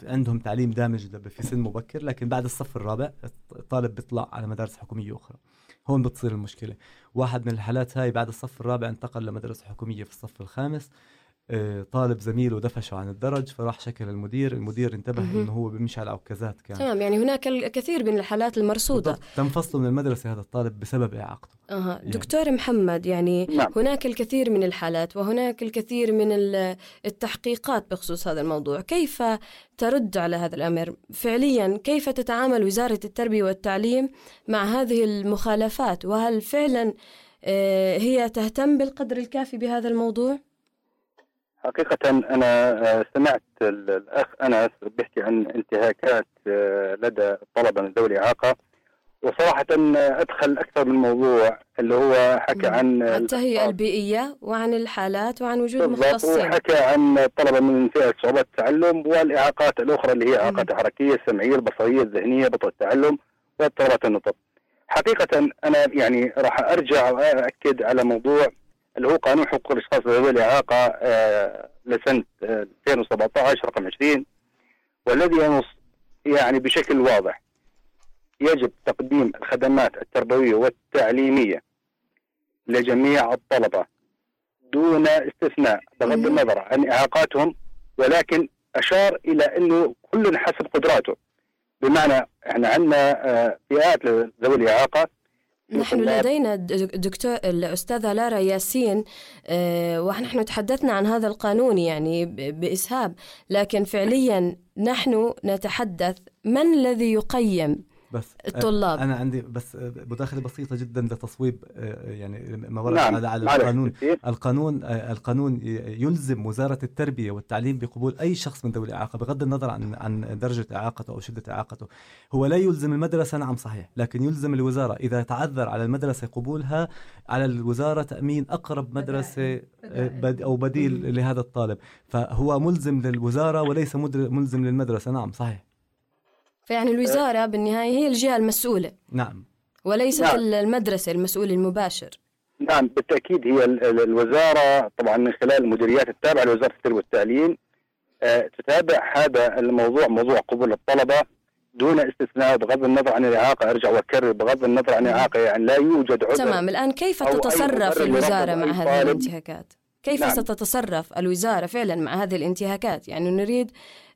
عندهم تعليم دامج في سن مبكر لكن بعد الصف الرابع الطالب بيطلع على مدارس حكومية أخرى. هون بتصير المشكلة. واحد من الحالات هاي بعد الصف الرابع انتقل لمدرسة حكومية في الصف الخامس. طالب زميله دفشه عن الدرج فراح شكل المدير المدير انتبه إنه هو بيمشي على عكازات كان. تمام يعني هناك الكثير من الحالات المرصودة. تم فصله من المدرسة هذا الطالب بسبب إعاقته. أه. يعني. دكتور محمد يعني نعم. هناك الكثير من الحالات وهناك الكثير من التحقيقات بخصوص هذا الموضوع. كيف ترد على هذا الأمر؟ فعليا كيف تتعامل وزارة التربية والتعليم مع هذه المخالفات؟ وهل فعلا هي تهتم بالقدر الكافي بهذا الموضوع؟ حقيقة أنا سمعت الأخ أنس بيحكي عن انتهاكات لدى الطلبة من ذوي الإعاقة. وصراحة أدخل أكثر من موضوع اللي هو حكى عن التهيئة البيئية وعن الحالات وعن وجود مختصين. وحكى عن الطلبة من فئة صعوبات التعلم والإعاقات الأخرى اللي هي إعاقات الحركية السمعية البصرية الذهنية بطء التعلم واضطرابات النطق. حقيقة أنا يعني راح أرجع وأأكد على موضوع اللي هو قانون حقوق الأشخاص ذوي الاعاقه آه لسنة آه 2017 رقم 20 والذي ينص يعني بشكل واضح يجب تقديم الخدمات التربوية والتعليمية لجميع الطلبة دون استثناء بغض النظر عن إعاقاتهم ولكن أشار إلى إنه كل حسب قدراته. بمعنى إحنا عندنا آه فئات ذوي الإعاقة نحن لدينا دكتور الأستاذة لارا ياسين ونحن تحدثنا عن هذا القانون يعني بإسهاب لكن فعليا نحن نتحدث من الذي يقيم بس الطلاب. أنا عندي بس مداخلة بسيطة جدا لتصويب يعني ما ورد نعم. على على. القانون. القانون القانون يلزم وزارة التربية والتعليم بقبول أي شخص من ذوي الإعاقة بغض النظر عن عن درجة إعاقته أو شدة إعاقته. هو لا يلزم المدرسة نعم صحيح لكن يلزم الوزارة إذا تعذر على المدرسة قبولها على الوزارة تأمين أقرب مدرسة بد أو بديل لهذا الطالب. فهو ملزم للوزارة وليس مدر- ملزم للمدرسة نعم صحيح. فيعني الوزارة بالنهاية هي الجهة المسؤولة نعم وليست نعم. المدرسة المسؤول المباشر نعم بالتأكيد هي ال- ال- الوزارة طبعا من خلال المديريات التابعة لوزارة التربية والتعليم آه، تتابع هذا الموضوع موضوع قبول الطلبة دون استثناء بغض النظر عن الإعاقة أرجع وأكرر بغض النظر عن الاعاقه يعني لا يوجد عذر تمام الآن كيف تتصرف الوزارة مع هذه. الانتهاكات كيف نعم. ستتصرف الوزارة فعلا مع هذه الانتهاكات يعني نريد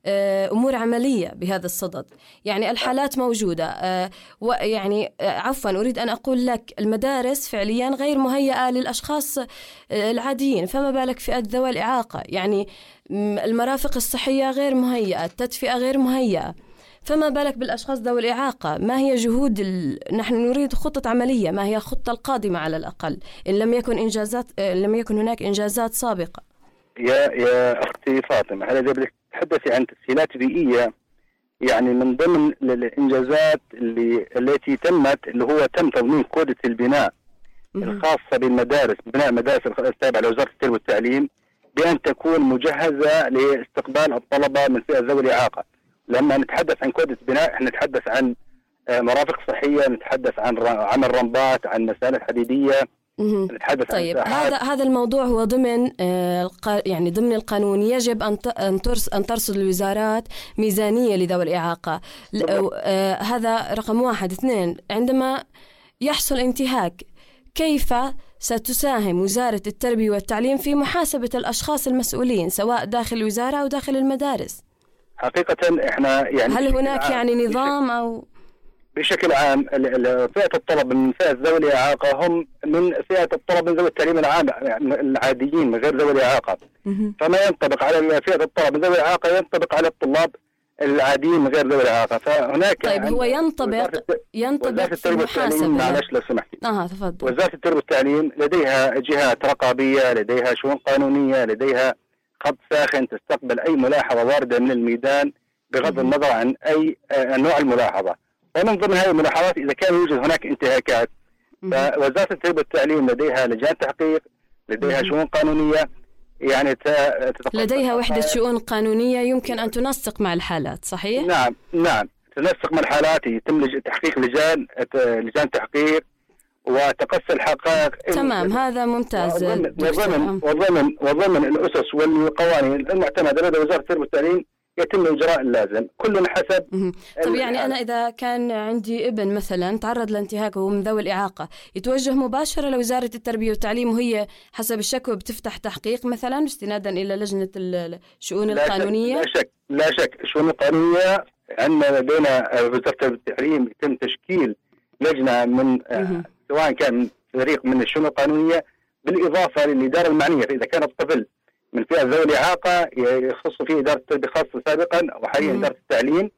آه، أمور عملية بهذا الصدد. يعني الحالات موجودة. آه، ويعني آه، عفوا أريد أن أقول لك المدارس فعليا غير مهيئة للأشخاص آه، العاديين. فما بالك فئة ذوي الإعاقة؟ يعني المرافق الصحية غير مهيئة التدفئة غير مهيئة. فما بالك بالأشخاص ذوي الإعاقة؟ ما هي جهود ال... نحن نريد خطة عملية. ما هي الخطة القادمة على الأقل؟ إن لم يكن إنجازات إن لم يكن هناك إنجازات سابقة. يا يا أختي فاطمة هذا اذا بدك تتحدثي عن تسهيلات بيئية يعني من ضمن ال- الإنجازات اللي التي تمت اللي هو تم تضمين كودة البناء مهم. الخاصة بالمدارس بناء مدارس التابعة لوزارة التربية والتعليم بأن تكون مجهزة لاستقبال الطلبة من فئة ذوي الإعاقة. لما نتحدث عن كودة بناء إحنا نتحدث عن مرافق صحية، نتحدث عن عمل رمبات، عن مسالك حديدية، مهم. نتحدث طيب عن. هذا هذا الموضوع هو ضمن آه، يعني ضمن القانون. يجب أن أن ترصد الوزارات ميزانية لذوي الإعاقة. آه، هذا رقم واحد. اثنين عندما يحصل انتهاك كيف ستساهم وزارة التربية والتعليم في محاسبة الأشخاص المسؤولين سواء داخل الوزارة أو داخل المدارس؟ حقيقة إحنا يعني هل هناك يعني نظام أو بشكل عام فئة الطلب من فئة ذوي الإعاقة هم من فئة الطلب من ذوي التعليم العام يعني العاديين من غير ذوي الإعاقة. فما ينطبق على فئة الطلب من ذوي الإعاقة ينطبق على الطلاب العاديين من غير ذوي الإعاقة. فهناك طيب هو عند ينطبق ينطبق في المحاسبه معلش لو سمحتي. آه تفضل. وزارة التربية والتعليم لديها جهات رقابية لديها شؤون قانونية لديها خط ساخن تستقبل أي ملاحظة واردة من الميدان بغض. النظر عن أي آه، نوع الملاحظة. ومن ضمن هذه الملاحظات إذا كان يوجد هناك انتهاكات. فوزارة التربية والتعليم لديها لجان تحقيق لديها. شؤون قانونية يعني لديها قضايا- شؤون قانونية يمكن أن تنسق مع الحالات صحيح؟ نعم نعم تنسق من الحالات يتم تحقيق لجان لجان تحقيق وتقصي الحقائق تمام هذا ممتاز. وضمن وضمن وضمن الأسس والقوانين المعتمدة لدى وزارة التربية والتعليم يتم إجراء اللازم كل حسب. طب ال- يعني أنا إذا كان عندي ابن مثلا تعرض لانتهاك وهو من ذوي الإعاقة يتوجه مباشرة لوزارة التربية والتعليم وهي حسب الشكوى بتفتح تحقيق مثلا استنادا إلى لجنة ال- الشؤون لا القانونية لا شك لا شك الشؤون القانونية عندنا لدينا آه، وزارة التربية والتعليم يتم تشكيل لجنة من آه،. سواء كان فريق من الشؤون القانونية بالإضافة للإدارة المعنية فإذا كان الطفل من فئة ذوي الإعاقة يخص فيه إدارة التربية خاصة سابقا وحاليا. إدارة التعليم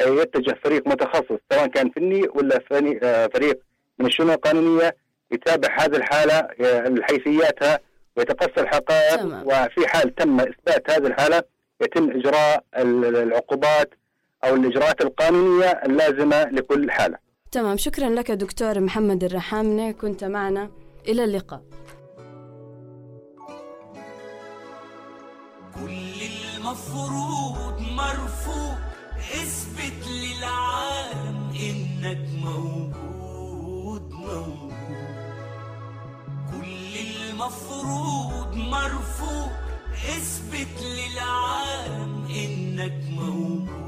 آه، يتجه فريق متخصص سواء كان فني ولا فني آه، فريق من الشؤون القانونية يتابع هذه الحالة آه، حيثياتها ويتقصى الحقائق. وفي حال تم إثبات هذه الحالة يتم إجراء ال- العقوبات أو الإجراءات القانونية اللازمة لكل حالة. تمام شكرا لك دكتور محمد الرحامنة كنت معنا إلى اللقاء كل المفروض مرفوض. اثبت للعالم إنك موجود موجود. كل المفروض مرفوض. اثبت للعالم إنك موجود.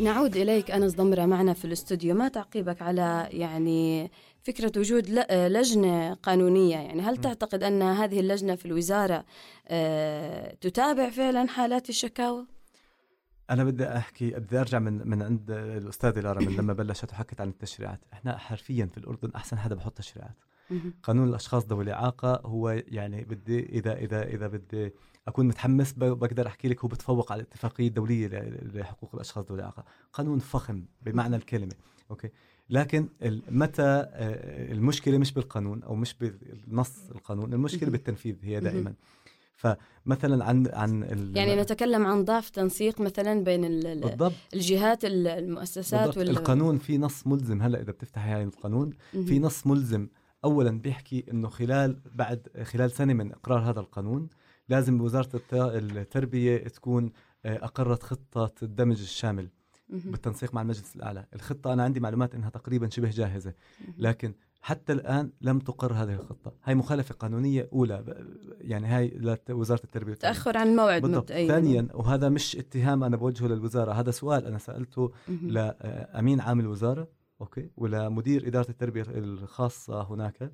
نعود إليك أنس ضمرة معنا في الاستوديو ما تعقيبك على يعني فكرة وجود لجنة قانونية يعني هل. تعتقد أن هذه اللجنة في الوزارة آه، تتابع فعلا حالات الشكاوى؟ أنا بدي أحكي بدي أرجع من من عند الأستاذة لارا من لما بلشت وحكت عن التشريعات إحنا حرفيا في الأردن أحسن حدا بحط تشريعات. قانون الأشخاص ذوي الإعاقة هو يعني بدي إذا إذا إذا بدي أكون متحمس بقدر أحكي لك هو بتفوق على الاتفاقية الدولية لحقوق الأشخاص ذوي الإعاقة. قانون فخم بمعنى الكلمة. أوكي؟ لكن متى آه، المشكلة مش بالقانون أو مش بالنص القانون المشكلة. بالتنفيذ هي. دائما. فمثلا عن عن يعني نتكلم عن ضعف تنسيق مثلا بين ال- ال- بالضبط. الجهات ال- المؤسسات بالضبط. وال- القانون في نص ملزم. هلأ إذا بتفتحي هاي القانون. في نص ملزم اولا بيحكي إنه خلال بعد خلال سنة من إقرار هذا القانون لازم وزاره الت- التربية تكون آه، أقرت خطة الدمج الشامل. بالتنسيق مع المجلس الأعلى. الخطة أنا عندي معلومات إنها تقريبا شبه جاهزة لكن حتى الآن لم تقر هذه الخطة. هاي مخالفة قانونية أولى يعني هاي لوزاره التربية تأخر عن الموعد بالضبط. مبدئيا ثانيا وهذا مش اتهام أنا بوجهه للوزارة. هذا سؤال أنا سألته. لامين عام الوزارة. أوكي؟ ولمدير إدارة التربية الخاصة هناك.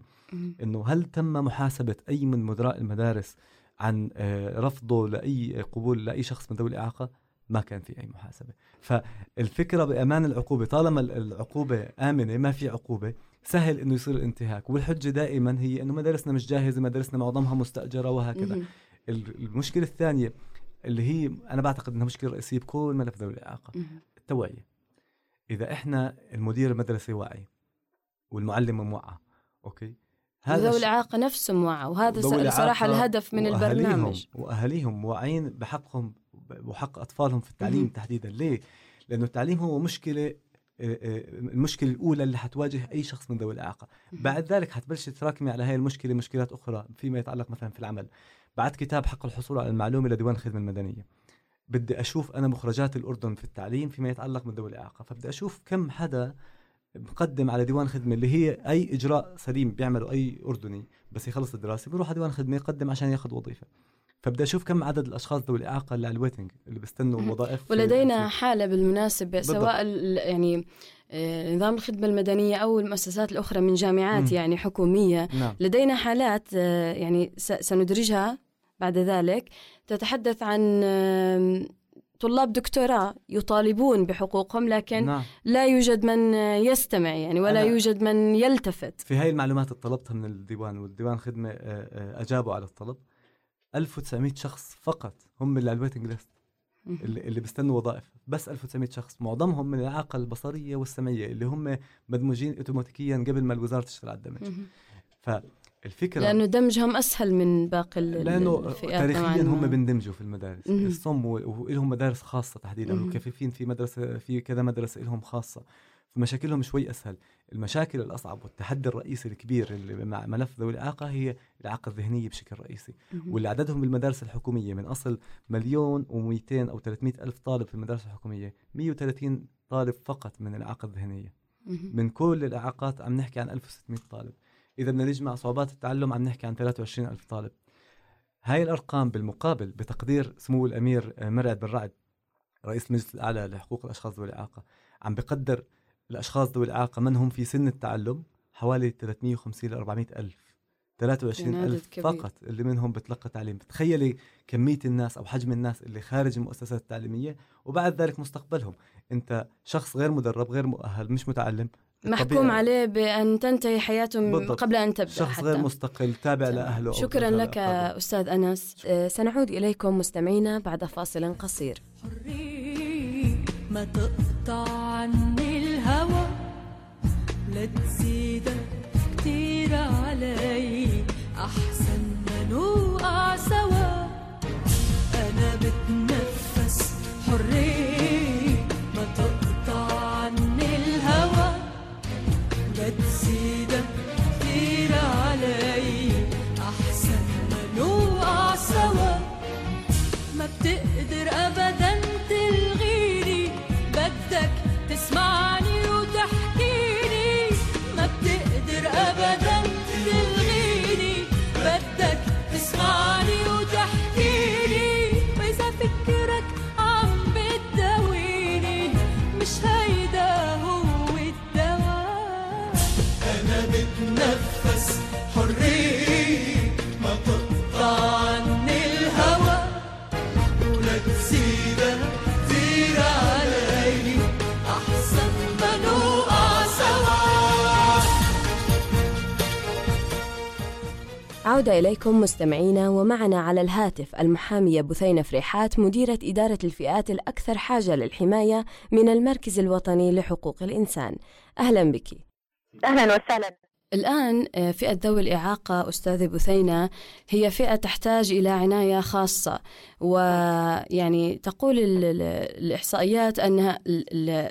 إنه هل تم محاسبة أي من مدراء المدارس عن آه، رفضه لأي قبول لأي شخص من ذوي الإعاقة؟ ما كان في أي محاسبة. فالفكرة بأمان العقوبة طالما ال- العقوبة آمنة ما في عقوبة سهل إنه يصير الانتهاك. والحجة دائما هي إنه مدارسنا مش جاهزة مدارسنا معظمها مستأجرة وهكذا. المشكلة الثانية اللي هي أنا بعتقد إنها مشكلة رئيسية بكل ملف ذوي الإعاقة. التوعية. إذا إحنا المدير المدرسي واعي والمعلم موعى أوكي؟ وذوي الش- الإعاقة نفسهم وعوا وهذا ذوي صراحة الإعاقة الهدف من وأهاليهم- البرنامج. واهاليهم واعيين بحقهم وحق أطفالهم في التعليم. تحديدا. ليه؟ لأنه التعليم هو مشكلة آه، آه، المشكلة الأولى اللي حتواجه أي شخص من ذوي الإعاقة. بعد ذلك حتبلش تراكمي على هاي المشكلة مشكلات أخرى فيما يتعلق مثلا في العمل. بعد كتاب حق الحصول على المعلومة لديوان الخدمة المدنية. بدي أشوف أنا مخرجات الأردن في التعليم فيما يتعلق من ذوي الإعاقة فبدي أشوف كم حدا مقدم على ديوان خدمة اللي هي أي إجراء سليم بيعمله أي أردني بس يخلص الدراسة بيروح على ديوان خدمة يقدم عشان ياخذ وظيفة فبدي أشوف كم عدد الأشخاص ذوي الإعاقة اللي على الويتنج اللي بيستنوا مهم. وظائف في- ولدينا بالمناسبة بالضبط. سواء يعني آه، نظام الخدمة المدنية أو المؤسسات الأخرى من جامعات مم. يعني حكومية نعم لدينا حالات آه، يعني سندرجها بعد ذلك. تتحدث عن طلاب دكتوراه يطالبون بحقوقهم لكن نعم. لا يوجد من يستمع يعني ولا يوجد من يلتفت. في هاي المعلومات اللي طلبتها من الديوان والديوان خدمة آه، آه، أجابوا على الطلب. 1900 شخص فقط هم اللي على ال waiting list اللي, اللي بيستنوا وظائف. بس 1900 شخص معظمهم من الاعاقه البصرية والسمعية اللي هم مدموجين اوتوماتيكيا قبل ما الوزارة تشتغل على الدمج. مهم. فالفكرة لأنه دمجهم أسهل من باقي لأنه الفئات تاريخيا. هم بندمجوا في المدارس. الصم ولهم مدارس خاصة تحديدا مهم. والكفيفين في مدرسة في كذا مدرسة لهم خاصة فمشاكلهم شوي أسهل المشاكل الأصعب والتحدي الرئيسي الكبير اللي مع ملف ذوي الإعاقة هي الإعاقة الذهنية بشكل رئيسي. واللي عددهم بالمدارس الحكومية من أصل مليون و200 أو 300 ألف طالب في المدارس الحكومية 130 طالب فقط من الإعاقة الذهنية. من كل الإعاقات عم نحكي عن 1600 طالب إذا بدنا نجمع صعوبات التعلم عم نحكي عن 23 ألف طالب. هاي الأرقام بالمقابل بتقدير سمو الأمير آه، مرعد بن رعد رئيس المجلس الأعلى لحقوق الأشخاص ذوي الإعاقة عم بقدر الأشخاص ذوي الإعاقة من هم في سن التعلم حوالي 350 ل 400 ألف. 23 يعني عدد ألف كبير. فقط اللي منهم بتلقى تعليم تخيلي كمية الناس أو حجم الناس اللي خارج المؤسسات التعليمية وبعد ذلك مستقبلهم. أنت شخص غير مدرب غير مؤهل مش متعلم محكوم الطبيعي- عليه بأن تنتهي حياتهم بالضبط. قبل أن تبدأ شخص حتى. غير مستقل تابع تمام. لأهله شكرا لك لأقاربه. أستاذ أنس. آه، سنعود إليكم مستمعينا بعد فاصل قصير. حرية ما تقطع عني الهوى. لا تزيدك كتير علي. أحسن ما نوقع سوا. أنا بتنفس. حرية ما بتقدر ابدا. عودة إليكم مستمعينا ومعنا على الهاتف المحامية بثينة فريحات مديرة إدارة الفئات الأكثر حاجة للحماية من المركز الوطني لحقوق الإنسان. أهلا بك. أهلا وسهلا. الآن آه، فئة ذوي الإعاقة أستاذة بثينة هي فئة تحتاج إلى عناية خاصة. ويعني تقول ال- ال- الإحصائيات أنها ال- ال-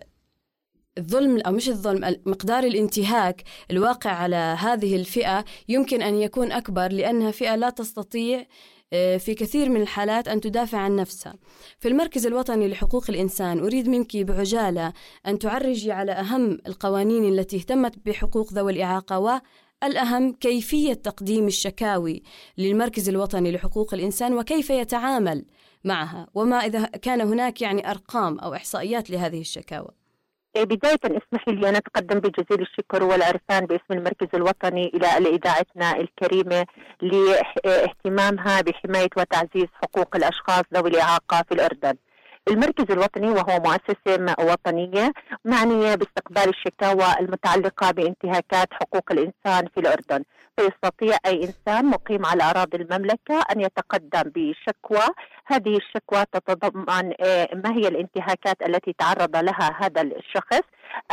الظلم أو مش الظلم مقدار الانتهاك الواقع على هذه الفئة يمكن أن يكون أكبر لأنها فئة لا تستطيع آه، في كثير من الحالات أن تدافع عن نفسها. في المركز الوطني لحقوق الإنسان أريد منك بعجالة أن تعرجي على أهم القوانين التي اهتمت بحقوق ذوي الإعاقة والأهم كيفية تقديم الشكاوي للمركز الوطني لحقوق الإنسان وكيف يتعامل معها وما إذا كان هناك يعني أرقام أو إحصائيات لهذه الشكاوى. بداية اسمح لي أن أتقدم بجزيل الشكر والعرفان باسم المركز الوطني إلى إذاعتنا الكريمة لاهتمامها بحماية وتعزيز حقوق الأشخاص ذوي الإعاقة في الأردن. المركز الوطني وهو مؤسسة وطنية معنية باستقبال الشكاوى المتعلقة بانتهاكات حقوق الإنسان في الأردن. فيستطيع أي إنسان مقيم على أراضي المملكة أن يتقدم بشكوى. هذه الشكوى تتضمن آه، ما هي الانتهاكات التي تعرض لها هذا الشخص؟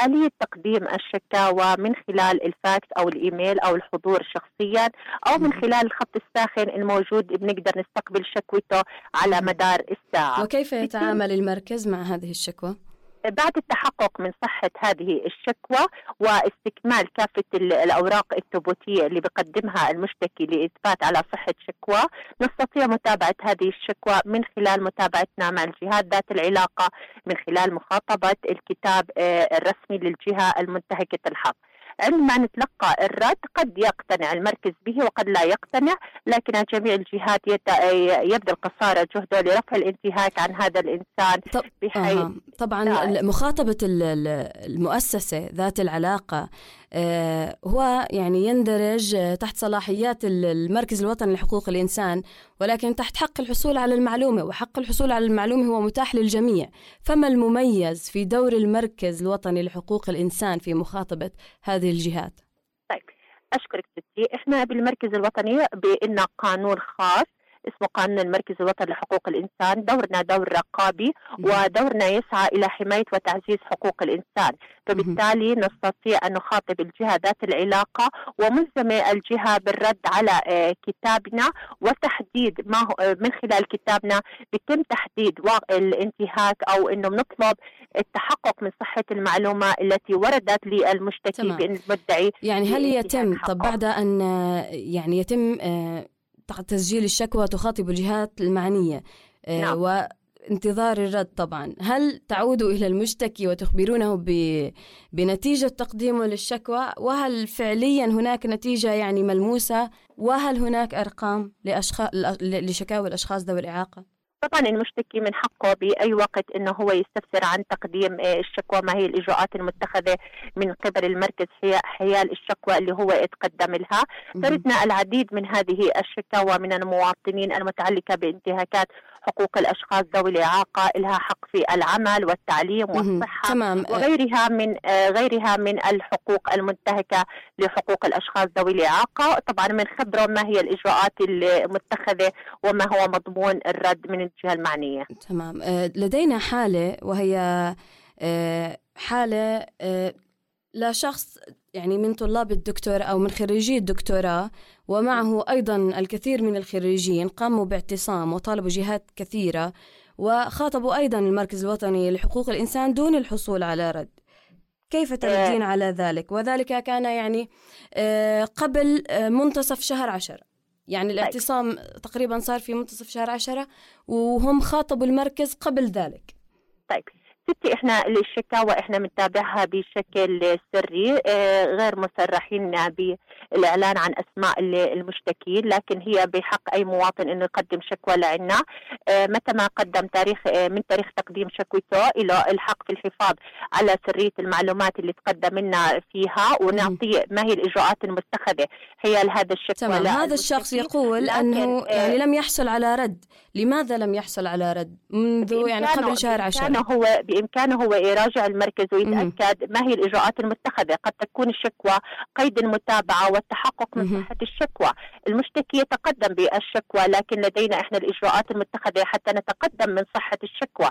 آلية تقديم الشكاوى من خلال الفاكس أو الإيميل أو الحضور شخصيا أو من خلال الخط الساخن الموجود بنقدر نستقبل شكوته على مدار الساعة. وكيف يتعامل المركز مع هذه الشكوى؟ بعد التحقق من صحة هذه الشكوى واستكمال كافة ال- الأوراق الثبوتية اللي بقدمها المشتكي لإثبات على صحة شكوى نستطيع متابعة هذه الشكوى من خلال متابعتنا مع الجهات ذات العلاقة من خلال مخاطبة الكتاب آه، الرسمي للجهة المنتهكة الحق عندما نتلقى الرد قد يقتنع المركز به وقد لا يقتنع لكن جميع الجهات يت- يبذل قصارى جهده لرفع الانتهاك عن هذا الإنسان طب بحيث آه. طبعا نعم. مخاطبة ال- ال- المؤسسة ذات العلاقة هو يعني يندرج آه، تحت صلاحيات ال- المركز الوطني لحقوق الإنسان ولكن تحت حق الحصول على المعلومة وحق الحصول على المعلومة هو متاح للجميع. فما المميز في دور المركز الوطني لحقوق الإنسان في مخاطبة هذه الجهات؟ طيب أشكرك ستي إحنا بالمركز الوطني بإلنا قانون خاص اسمه قانون المركز الوطني لحقوق الإنسان دورنا دور رقابي ودورنا يسعى إلى حماية وتعزيز حقوق الإنسان فبالتالي نستطيع أن نخاطب الجهة ذات العلاقة وملزمة الجهة بالرد على آه، كتابنا وتحديد ما هو آه، من خلال كتابنا بيتم تحديد الانتهاك أو أنه بنطلب التحقق من صحة المعلومة التي وردت للمشتكي. بأن المدعي يعني هل يتم. طب بعد أن آه، يعني يتم تسجيل الشكوى تخاطب الجهات المعنية آه، نعم. وانتظار الرد طبعا هل تعودوا إلى المشتكي وتخبرونه ب- بنتيجة تقديمه للشكوى وهل فعليا هناك نتيجة يعني ملموسة وهل هناك أرقام لأشخاص لشكاوى الأشخاص ذوي الإعاقة؟ طبعا المشتكي من حقه بأي وقت أنه هو يستفسر عن تقديم آه، الشكوى ما هي الإجراءات المتخذة من قبل المركز حي- حيال الشكوى اللي هو يتقدم لها. شهدنا العديد من هذه الشكاوى من المواطنين المتعلقة بانتهاكات حقوق الأشخاص ذوي الإعاقة لها حق في العمل والتعليم. والصحة تمام. وغيرها من آه، غيرها من الحقوق المنتهكة لحقوق الأشخاص ذوي الإعاقة. طبعا من خبرة ما هي الإجراءات المتخذة وما هو مضمون الرد من الجهة المعنية. تمام. آه، لدينا حالة وهي آه، حالة لشخص يعني من طلاب الدكتوراه أو من خريجي الدكتوراه ومعه أيضا الكثير من الخريجين قاموا باعتصام وطالبوا جهات كثيرة وخاطبوا أيضا المركز الوطني لحقوق الإنسان دون الحصول على رد. كيف تردين على ذلك؟ وذلك كان يعني آه، قبل آه، منتصف شهر عشرة يعني الاعتصام تقريبا صار في منتصف شهر عشرة وهم خاطبوا المركز قبل ذلك. طيب. ستي إحنا الشكاوى إحنا بنتابعها بشكل سري آه، غير مسرحين بالإعلان عن أسماء ال- المشتكين لكن هي بحق أي مواطن إنه يقدم شكوى لعنا. آه، متى ما قدم تاريخ آه، من تاريخ تقديم شكوته له الحق في الحفاظ على سرية المعلومات اللي تقدم لنا فيها ونعطيه ما هي الإجراءات المتخذه حيال هذا الشكوى تمام. هذا الشخص يقول أنه يعني لم يحصل على رد. لماذا لم يحصل على رد؟ منذ يعني قبل شهر بإمكانه عشرة هو بامكانه هو يراجع المركز ويتأكد ما هي الإجراءات المتخذة. قد تكون الشكوى قيد المتابعة والتحقق من صحة الشكوى. المشتكي يتقدم بالشكوى لكن لدينا إحنا الإجراءات المتخذة حتى نتقدم من صحة الشكوى.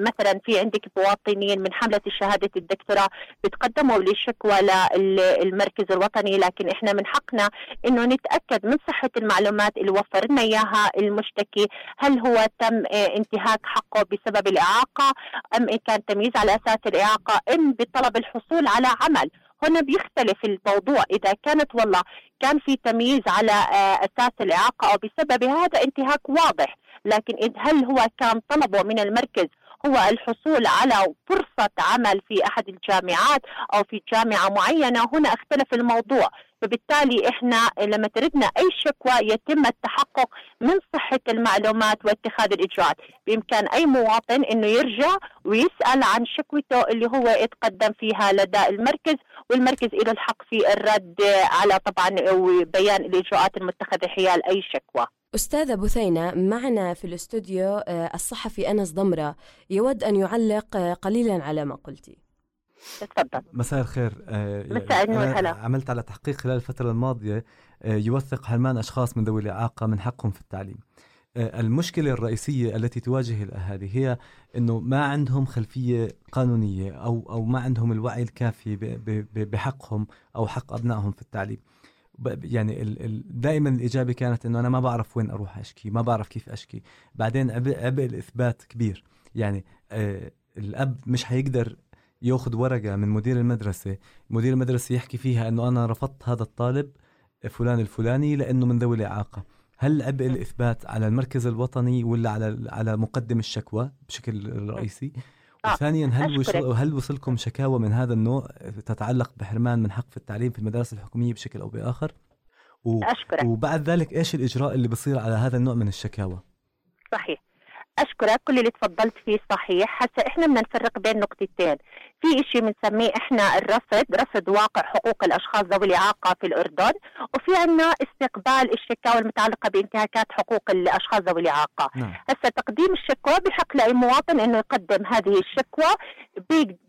مثلا في عندك مواطنين من حملة شهاده الدكتوراه بتقدموا للشكوى للمركز الوطني لكن إحنا من حقنا إنه نتأكد من صحة المعلومات اللي وفر لنا إياها المشتكي. هل هو تم انتهاك حقه بسبب الإعاقة؟ أم إن كان تمييز على أساس الإعاقة؟ إم بطلب الحصول على عمل. هنا بيختلف الموضوع. إذا كانت والله كان في تمييز على أساس الإعاقة أو بسبب هذا انتهاك واضح. لكن هل هو كان طلبه من المركز هو الحصول على فرصة عمل في أحد الجامعات أو في جامعة معينة هنا اختلف الموضوع فبالتالي إحنا لما تردنا أي شكوى يتم التحقق من صحة المعلومات واتخاذ الإجراءات، بإمكان أي مواطن إنه يرجع ويسأل عن شكوته اللي هو يتقدم فيها لدى المركز والمركز له الحق في الرد على طبعا وبيان الإجراءات المتخذة حيال أي شكوى. أستاذة بثينة معنا في الاستوديو الصحفي أنس ضمرة. يود أن يعلق قليلا على ما قلتي تفضل. مساء الخير. مساء النور هلا عملت على تحقيق خلال الفترة الماضية يوثق حرمان أشخاص من ذوي الإعاقة من حقهم في التعليم. المشكلة الرئيسية التي تواجه الأهالي هي أنه ما عندهم خلفية قانونية أو, أو ما عندهم الوعي الكافي بحقهم أو حق أبنائهم في التعليم. يعني دائما الإجابة كانت إنه أنا ما بعرف وين أروح أشكي ما بعرف كيف أشكي. بعدين عبء, عبء الإثبات كبير. يعني آه الأب مش حيقدر يأخذ ورقة من مدير المدرسة مدير المدرسة يحكي فيها إنه أنا رفضت هذا الطالب فلان الفلاني لأنه من ذوي الإعاقة. هل عبء الإثبات على المركز الوطني ولا على على مقدم الشكوى بشكل رئيسي؟ وثانيا هل وصل هل وصلكم شكاوى من هذا النوع تتعلق بحرمان من حق في التعليم في المدارس الحكومية بشكل أو بآخر؟ و... أشكرك. وبعد ذلك إيش الإجراء اللي بصير على هذا النوع من الشكاوى؟ صحيح أشكرك كل اللي تفضلت فيه صحيح هسه إحنا بدنا نفرق بين نقطتين في شيء بنسميه إحنا الرصد رصد واقع حقوق الأشخاص ذوي الإعاقة في الأردن وفي عندنا استقبال الشكاوى المتعلقة بانتهاكات حقوق الأشخاص ذوي الإعاقة. نعم. هسه تقديم الشكوى بحق لأي مواطن إنه يقدم هذه الشكوى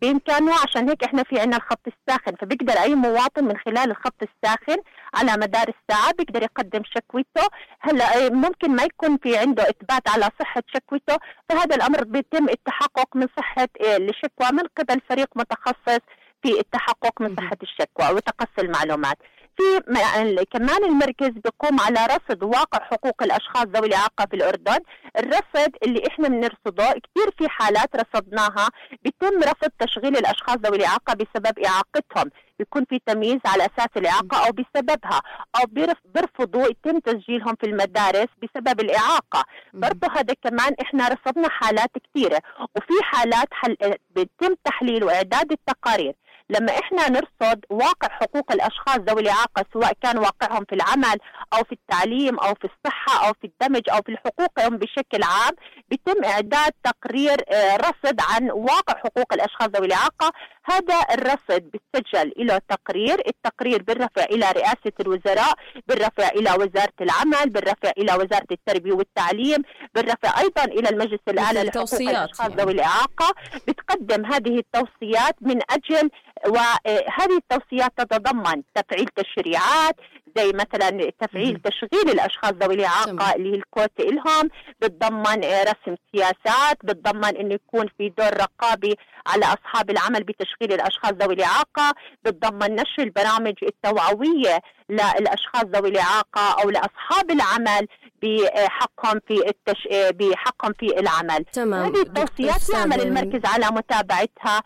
بإمكانه عشان هيك إحنا في عندنا الخط الساخن. فبيقدر أي مواطن من خلال الخط الساخن على مدار الساعة بيقدر يقدم شكوته هلأ ممكن ما يكون في عنده إثبات على صحة شكوته فهذا الأمر بيتم التحقق من صحة الشكوى من قبل فريق متخصص في التحقق من صحة الشكوى وتقصي المعلومات. في كمان المركز بيقوم على رصد واقع حقوق الأشخاص ذوي الإعاقة في الأردن، الرصد اللي إحنا بنرصده كثير في حالات رصدناها بيتم رفض تشغيل الأشخاص ذوي الإعاقة بسبب إعاقتهم، بيكون في تمييز على أساس الإعاقة أو بسببها أو بيرفضوا يتم تسجيلهم في المدارس بسبب الإعاقة، برضه هذا كمان إحنا رصدنا حالات كثيره وفي حالات حل... بيتم تحليل وإعداد التقارير. لما إحنا نرصد واقع حقوق الأشخاص ذوي الإعاقة سواء كان واقعهم في العمل أو في التعليم أو في الصحة أو في الدمج أو في حقوقهم بشكل عام بيتم إعداد تقرير رصد عن واقع حقوق الأشخاص ذوي الإعاقة هذا الرصد بيسجل له تقرير التقرير بالرفع إلى رئاسة الوزراء بالرفع إلى وزارة العمل بالرفع إلى وزارة التربية والتعليم بالرفع أيضا إلى المجلس الأعلى لحقوق الأشخاص ذوي يعني. الإعاقة بتقدم هذه التوصيات من أجل وهذه التوصيات تتضمن تفعيل تشريعات زي مثلا تفعيل تشغيل الأشخاص ذوي الإعاقة اللي هي الكوتا لهم بتضمن رسم سياسات بتضمن إنه يكون في دور رقابي على أصحاب العمل بتشغيل الأشخاص ذوي الإعاقة بتضمن نشر البرامج التوعوية للأشخاص ذوي الإعاقة أو لأصحاب العمل بحقهم في التش... بحقهم في العمل. تمام. هذه التوصيات نعمل المركز على متابعتها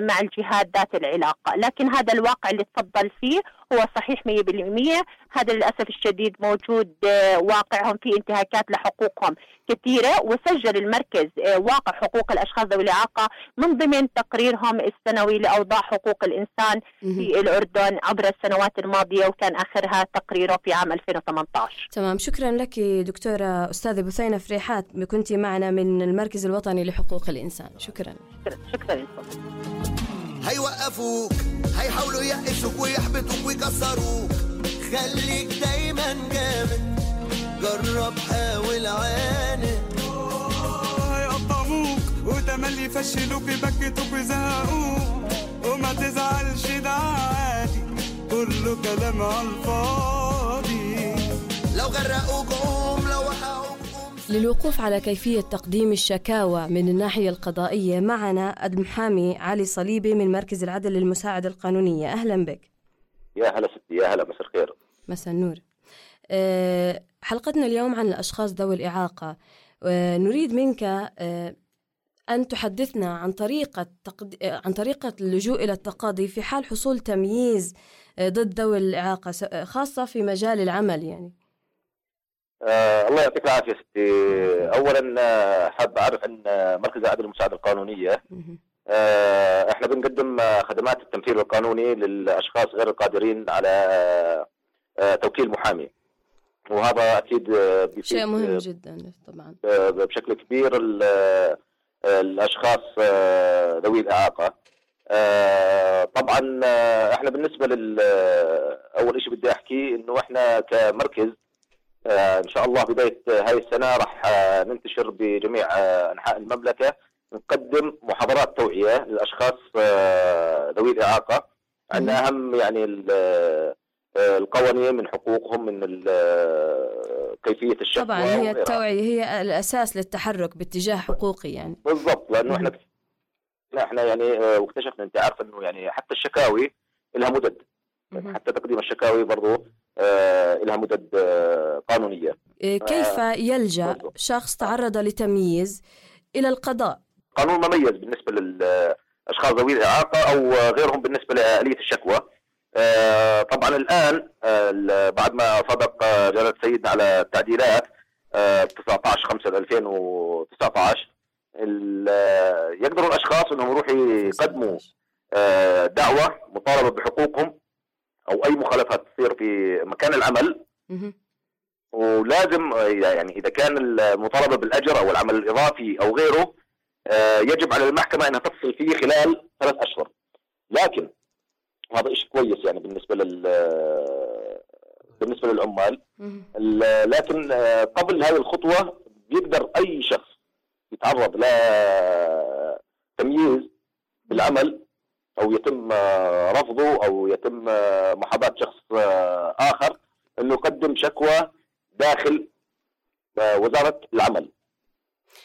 مع الجهات ذات العلاقة. لكن هذا الواقع اللي تفضل فيه هو صحيح 100% هذا للأسف الشديد موجود واقعهم في انتهاكات لحقوقهم كثيرة. وسجل المركز واقع حقوق الأشخاص ذوي الإعاقة من ضمن تقريرهم السنوي لأوضاع حقوق الإنسان في الأردن عبر السنوات الماضية وكان آخرها تقريره في عام 2018 تمام شكرا لك دكتورة أستاذة بثينة فريحات كنت معنا من المركز الوطني لحقوق الإنسان. شكرا. شكرا, شكرا. لكم هيوقفوك هيحاولوا يقشوك ويحبطوك ويكسروك. خليك دايما جامد جرب حاول عاند هيقطعوك تملي يفشلوك يبكتوك ويزهقوك. وما تزعلش ده عادي كله كلام على الفاضي. لو غرقوك قوم لو وقعوك للوقوف على كيفية تقديم الشكاوى من الناحية القضائية معنا المحامي علي صليبي من مركز العدل للمساعدة القانونية. أهلا بك. يا هلا ستي يا هلا مساء الخير. مساء النور. أه، حلقتنا اليوم عن الأشخاص ذوي الإعاقة. أه، نريد منك أه، أن تحدثنا عن طريقة تقد... عن طريقة اللجوء إلى التقاضي في حال حصول تمييز ضد ذوي الإعاقة خاصة في مجال العمل يعني. آه الله يعطيك العافية ستي اولا آه، حاب أعرف ان آه، مركز العدل المساعده القانونية. آه إحنا بنقدم آه، خدمات التمثيل القانوني للأشخاص غير القادرين على آه توكيل محامي. وهذا أكيد شيء مهم جدا طبعا. بشكل كبير ال- الأشخاص ذوي الإعاقة. طبعا إحنا بالنسبة لل أول شيء بدي احكي إنه إحنا كمركز إن شاء الله بداية هاي السنة راح آه، ننتشر بجميع آه، أنحاء المملكة نقدم محاضرات توعية للأشخاص آه، ذوي الإعاقة عن أهم يعني ال- آه، القوانين من حقوقهم من آه، كيفية الشكوى طبعا هي. التوعية هي الأساس للتحرك باتجاه حقوقي يعني. بالضبط لأنه إحنا إحنا يعني آه، واكتشفنا أنت عارف إنه يعني حتى الشكاوي لها مدد. حتى تقديم الشكاوي برضو آه، لها مدد آه، قانونية. إيه، كيف آه، يلجأ شخص تعرض لتمييز إلى القضاء؟ قانون مميز بالنسبة للأشخاص ذوي الإعاقة أو غيرهم بالنسبة لآلية الشكوى. آه، طبعا الآن آه، ال- بعد ما صدق آه، جلالة سيدنا على التعديلات آه، 19 5 2019 ال- آه، يقدروا الأشخاص إنهم يروحوا يقدموا آه، دعوة مطالبة بحقوقهم أو أي مخالفات تصير في مكان العمل ولازم يعني إذا كان المطالبة بالأجر أو العمل الإضافي أو غيره آه، يجب على المحكمة إنها تفصل فيه خلال ثلاث أشهر. لكن هذا شيء كويس يعني بالنسبة لل بالنسبة للعمال. ال- لكن آه، قبل هذه الخطوة بيقدر أي شخص يتعرض لتمييز بالعمل أو يتم رفضه أو يتم محاباة شخص آخر انه يقدم شكوى داخل وزارة العمل.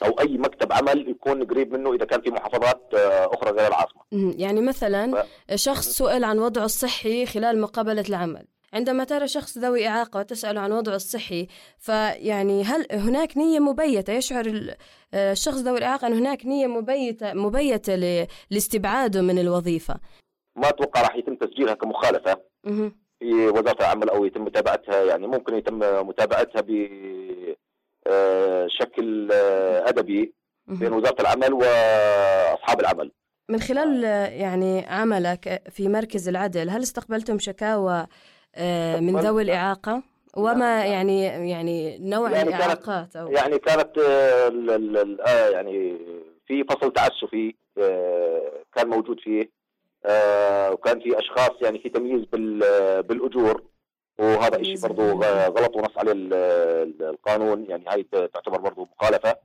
أو أي مكتب عمل يكون قريب منه إذا كان في محافظات أخرى غير العاصمة. يعني مثلا شخص سئل عن وضعه الصحي خلال مقابلة العمل. عندما ترى شخص ذوي إعاقة وتسأل عن وضعه الصحي فيعني هل هناك نية مبيتة؟ يشعر ال- آه، الشخص ذوي الإعاقة أن هناك نية مبيتة مبيتة لاستبعاده من الوظيفة. ما أتوقع راح يتم تسجيلها كمخالفة. مهم. في وزارة العمل أو يتم متابعتها يعني ممكن يتم متابعتها بشكل أدبي بين وزارة العمل وأصحاب العمل. من خلال آه، يعني عملك في مركز العدل هل استقبلتم شكاوى آه، من ذوي الإعاقة وما يعني يعني نوع يعني الإعاقات أو يعني كانت آه، ال- ال- ال- آه، يعني في فصل تعسفي آه، كان موجود فيه آه، وكان في أشخاص يعني في تمييز بال- بالأجور وهذا شيء برضه غلط ونص عليه ال- ال- القانون يعني هاي تعتبر برضه مخالفة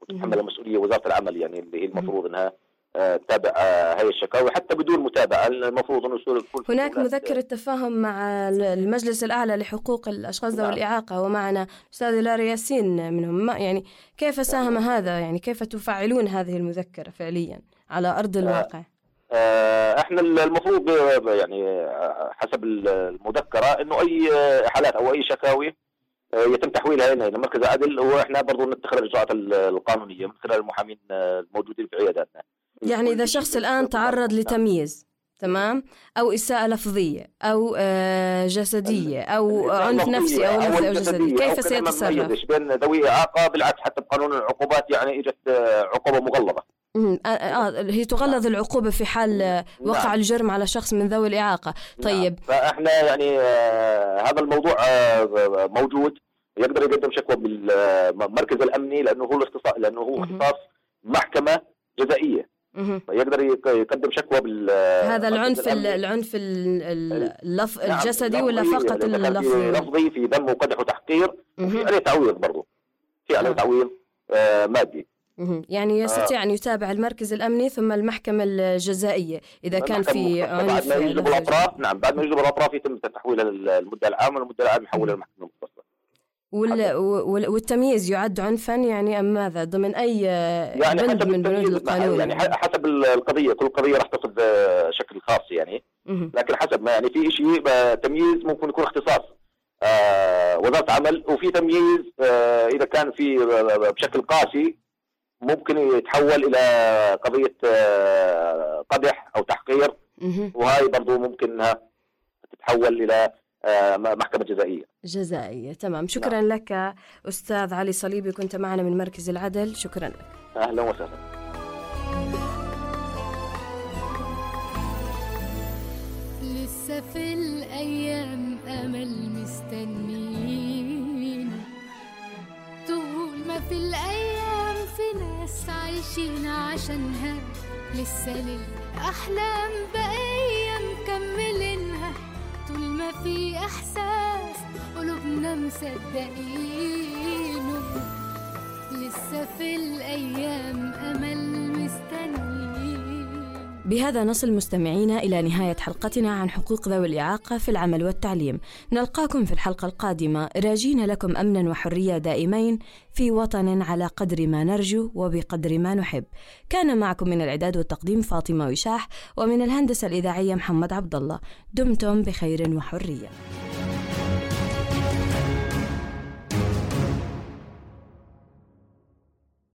وتتحمل المسؤولية وزارة العمل يعني اللي هي المفروض إنها آه، تتابع آه، هاي الشكاوي حتى بدون متابعة. المفروض انه يكون في هناك مذكرة تفاهم مع المجلس الأعلى لحقوق الأشخاص ذوي نعم. الإعاقة ومعنا أستاذ لاري ياسين منهم. ما يعني كيف ساهم هذا؟ يعني كيف تفعلون هذه المذكرة فعليا على أرض الواقع؟ آه، إحنا المفروض آه، يعني آه، حسب المذكرة إنه أي آه، حالات أو أي شكاوي آه، يتم تحويلها هنا إلى مركز العدل وإحنا برضو نتخذ الاجراءات ال- القانونية من خلال المحامين آه، الموجودين في عياداتنا. يعني إذا شخص الآن تعرض لتمييز تمام؟ أو إساءة لفظية أو آه، جسدية أو عنف نفسي أو نفسي أو جسدي كيف سيتصرف؟ بين ذوي إعاقة بالعكس حتى بقانون العقوبات يعني إجت آه، عقوبة مغلظة. مم. آه، آه هي تغلظ العقوبة في حال آه، وقع نعم. الجرم على شخص من ذوي الإعاقة. طيب. فإحنا يعني آه، هذا الموضوع آه، موجود يقدر يقدم شكوى بالمركز الأمني لأنه هو الاختصاص لأنه هو اختصاص محكمة جزائية. مهم. فيقدر يق- يقدم شكوى بال هذا العنف. العنف ال- ال- اللف نعم، الجسدي ولا فقط اللفظي؟ لفظي في ذم وقدح وتحقير. وفي عليه تعويض برضه في عليه تعويض آه، مادي. يعني يستطيع أن يتابع المركز الأمني ثم المحكمة الجزائية إذا كان في بعد عنف ما يجلبوا لهذا الأطراف نعم بعد ما يجلبوا الأطراف يتم تحويلها للمدعي العام والمدعي العام يحولها للمحكمه المختصة وال... وال... والتمييز يعد عنفا يعني أم ماذا ضمن أي يعني بند حسب من بنود القانون يعني حسب ال- القضية كل قضية راح تاخذ آه، شكل خاص يعني. لكن حسب ما يعني في شيء آه، تمييز ممكن يكون اختصاص آه، وزارة عمل وفي تمييز آه، إذا كان في آه، بشكل قاسي ممكن يتحول إلى قضية آه، قدح أو تحقير. وهاي برضو ممكن انها تتحول إلى آه، محكمة جزائية. جزائية. تمام. شكرا لك أستاذ علي صليبي. كنت معنا من مركز العدل. شكرا لك. أهلا وسهلا. لسه في الأيام أمل مستنين طول ما في الأيام في ناس عايشين عشانها. لسه للأحلام بقية مكملينها طول ما في إحساس قلوبنا مصدقينه. لسه في الأيام أمل مستنين بهذا نصل مستمعينا إلى نهاية حلقتنا عن حقوق ذوي الإعاقة في العمل والتعليم. نلقاكم في الحلقة القادمة راجين لكم أمنا وحرية دائمين في وطن على قدر ما نرجو وبقدر ما نحب. كان معكم من الإعداد والتقديم فاطمة وشاح ومن الهندسة الإذاعية محمد عبد الله. دمتم بخير وحرية.